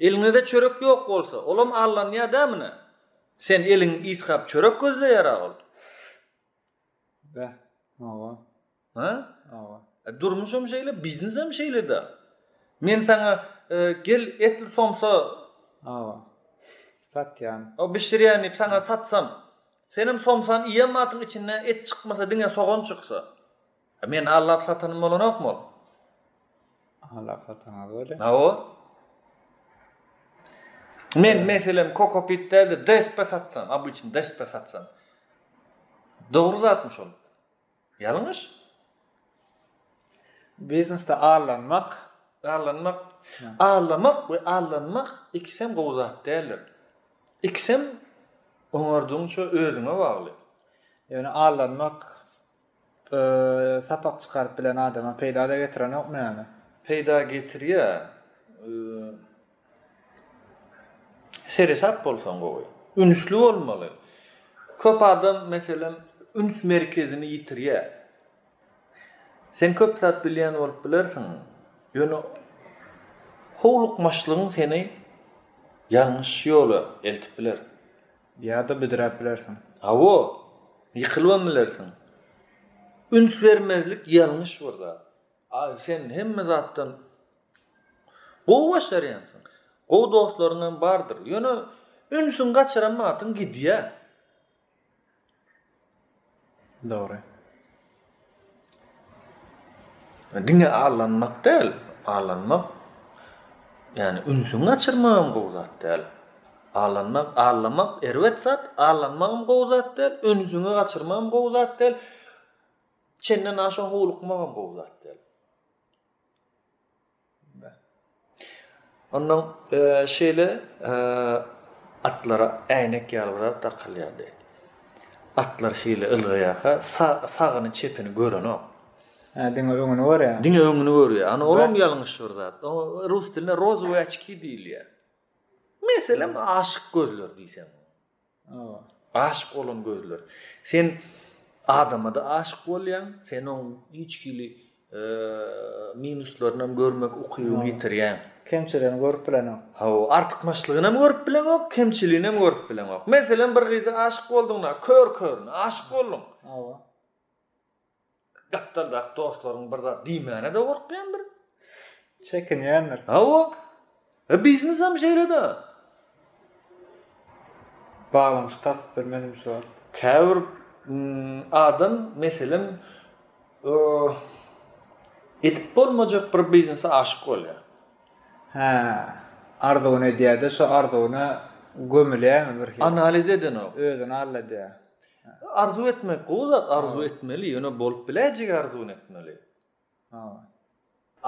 Speaker 2: Eliňde-de çörek ýok bolsa, olam allanýar dä muny. Sen eliň ýyskap çörek gözleýär-ä ol.
Speaker 1: Beh aga.
Speaker 2: Ha?
Speaker 1: Aga.
Speaker 2: E, durmuşam şeýle, biznesem şeýle-de. Men saňa e, gel etli somsa
Speaker 1: aga satýan.
Speaker 2: O bişirýän diýip saňa satsam. Senem somsan iýen matyň içinde et çykmasa diňe sogan çyksa. E, men allap satanym bolanokmy
Speaker 1: ol? Alakatyňyz
Speaker 2: welin. Hawa. Men meselem kokopit dälde DSP satsam, obyçny DSP satsam. Dogry zatmy şol? Ýalňyş.
Speaker 1: Biznesde allanmak,
Speaker 2: allanmak, allamak we allanmak ikisem gowy zat däldir. Ikisem oňardygyňça özüňe bagly.
Speaker 1: Ýöne allanmak Sapak çykaryp bilen adama peýda-da getirenokmy ýaly?
Speaker 2: Peýda getirýär. Seresap bolsaň gowy. Ünsli bolmaly. Köp adam, meselem, üns merkezini ýitirýär. Sen köp zat bilýän bolup bilersiň, ýöne howlukmaçlygyň seni ýalňyş ýola eltip biler.
Speaker 1: Ýa-da büdräp bilersiň.
Speaker 2: Hawa, ýykylybam bilersiň. Üns bermezlik ýalňyş bir zat. Aý, sen hemme zatdan gowy başarýansyň. Gowy dostlaryň hem bardyr. Ýöne ünsüňi gaçyran wagtyň gidýär.
Speaker 1: Dogry.
Speaker 2: Diňe allanmak däl, allanmak ýani ünsüňi gaçyrmak hem gowy zat däl. Allanmak, allamak erbet zat, allanmak hem gowy zat däl, ünsüňi gaçyrmak hem gowy zat däl. Çenden aşa howlukmak hem gowy zat däl. Onnoň şeýle atlara äýnek ýaly bir zat dakylýardy. Atlar şeýle ylgaýarka, sagyny, çepini görenok.
Speaker 1: Hä, diňe öňüni görýär.
Speaker 2: Diňe öňüni görýär. Ana, olam ýalňyş bir zat. Oňa rus dilinde rozowy açki diýilýär. Meselem, aşyk gözler
Speaker 1: diýseň.
Speaker 2: Aşyk bolan gözler. Sen adama-da aşyk bolýaň, sen oň hiç hili minuslaryny hem görmek ukybyňy ýitirýäň.
Speaker 1: Kemçiligini görüp
Speaker 2: bileňok. Hawa, artykmaçlygyny hem görüp bileňok, kemçiligini hem görüp bileňok. Meselem, bir gyza aşyk bolduň-da, kör-körüne aşyk bolduň.
Speaker 1: Hawa.
Speaker 2: Gapdaldaky dostlaryň bir zat diýmäne-de gorkýandyr. Çekinýändir. Hawa. E biznesem
Speaker 1: şeýle-de. Baglanyşyk tapypdyr menimçe ol.
Speaker 2: Käbir adam, meselem, edip bolmajak bir biznese aşyk bolýar.
Speaker 1: Hä, arzuwyny edýär-de, şo arzuwyna gömülýärmi birhili?
Speaker 2: Analiz edenok.
Speaker 1: Özüni alladýar.
Speaker 2: Arzuw etmek gowy zat, arzuw etmeli, ýöne bolup biläýjek arzuwyny etmeli.
Speaker 1: Hawa.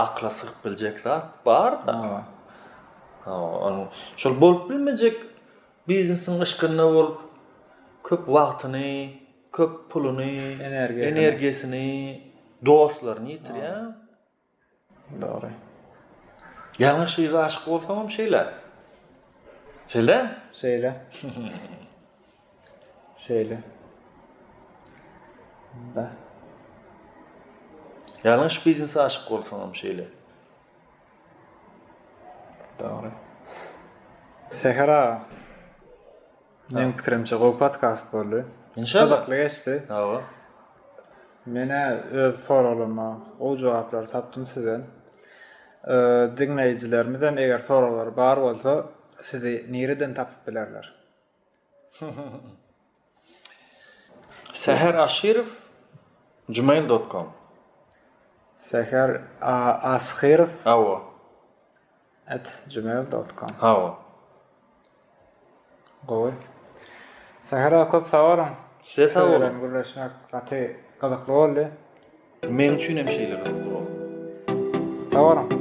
Speaker 2: Akla sygyp biljek zat bar-da.
Speaker 1: Hawa.
Speaker 2: Hawa, onuň şol bolup bilmejek biznesiň yşkynda bolup, köp wagtyny, köp puluny, energiýasyny, dostlaryny ýitirýär.
Speaker 1: Dogry.
Speaker 2: Ýalňyş gyza aşyk bolsaňam şeýle. Şeýle dälmi?
Speaker 1: Şeýle. Şeýle. Da.
Speaker 2: Ýalňyş biznese aşyk bolsaňam şeýle.
Speaker 1: Dogry. Seher aga. Meň pikirimçe gowy podkast boldy. Gyzykly geçdi.
Speaker 2: Hawa.
Speaker 1: Menä öz soraglaryma gowy jogaplary tapdym sizden. Diňleýjilerimizem eger soraglary bar bolsa sizi nireden tapyp bilerler?
Speaker 2: Säher Aşyrow gmail
Speaker 1: dot kom. Säher Ashyrow.
Speaker 2: Hawa.
Speaker 1: At gmail dot com.
Speaker 2: Hawa.
Speaker 1: Gowy. Sähera köp sag boluň.
Speaker 2: Size sag boluň.
Speaker 1: Siz gürleşmek gaty gyzykly boldy.
Speaker 2: Men üçin hem şeýle gyzykly boldy.
Speaker 1: Sag boluň.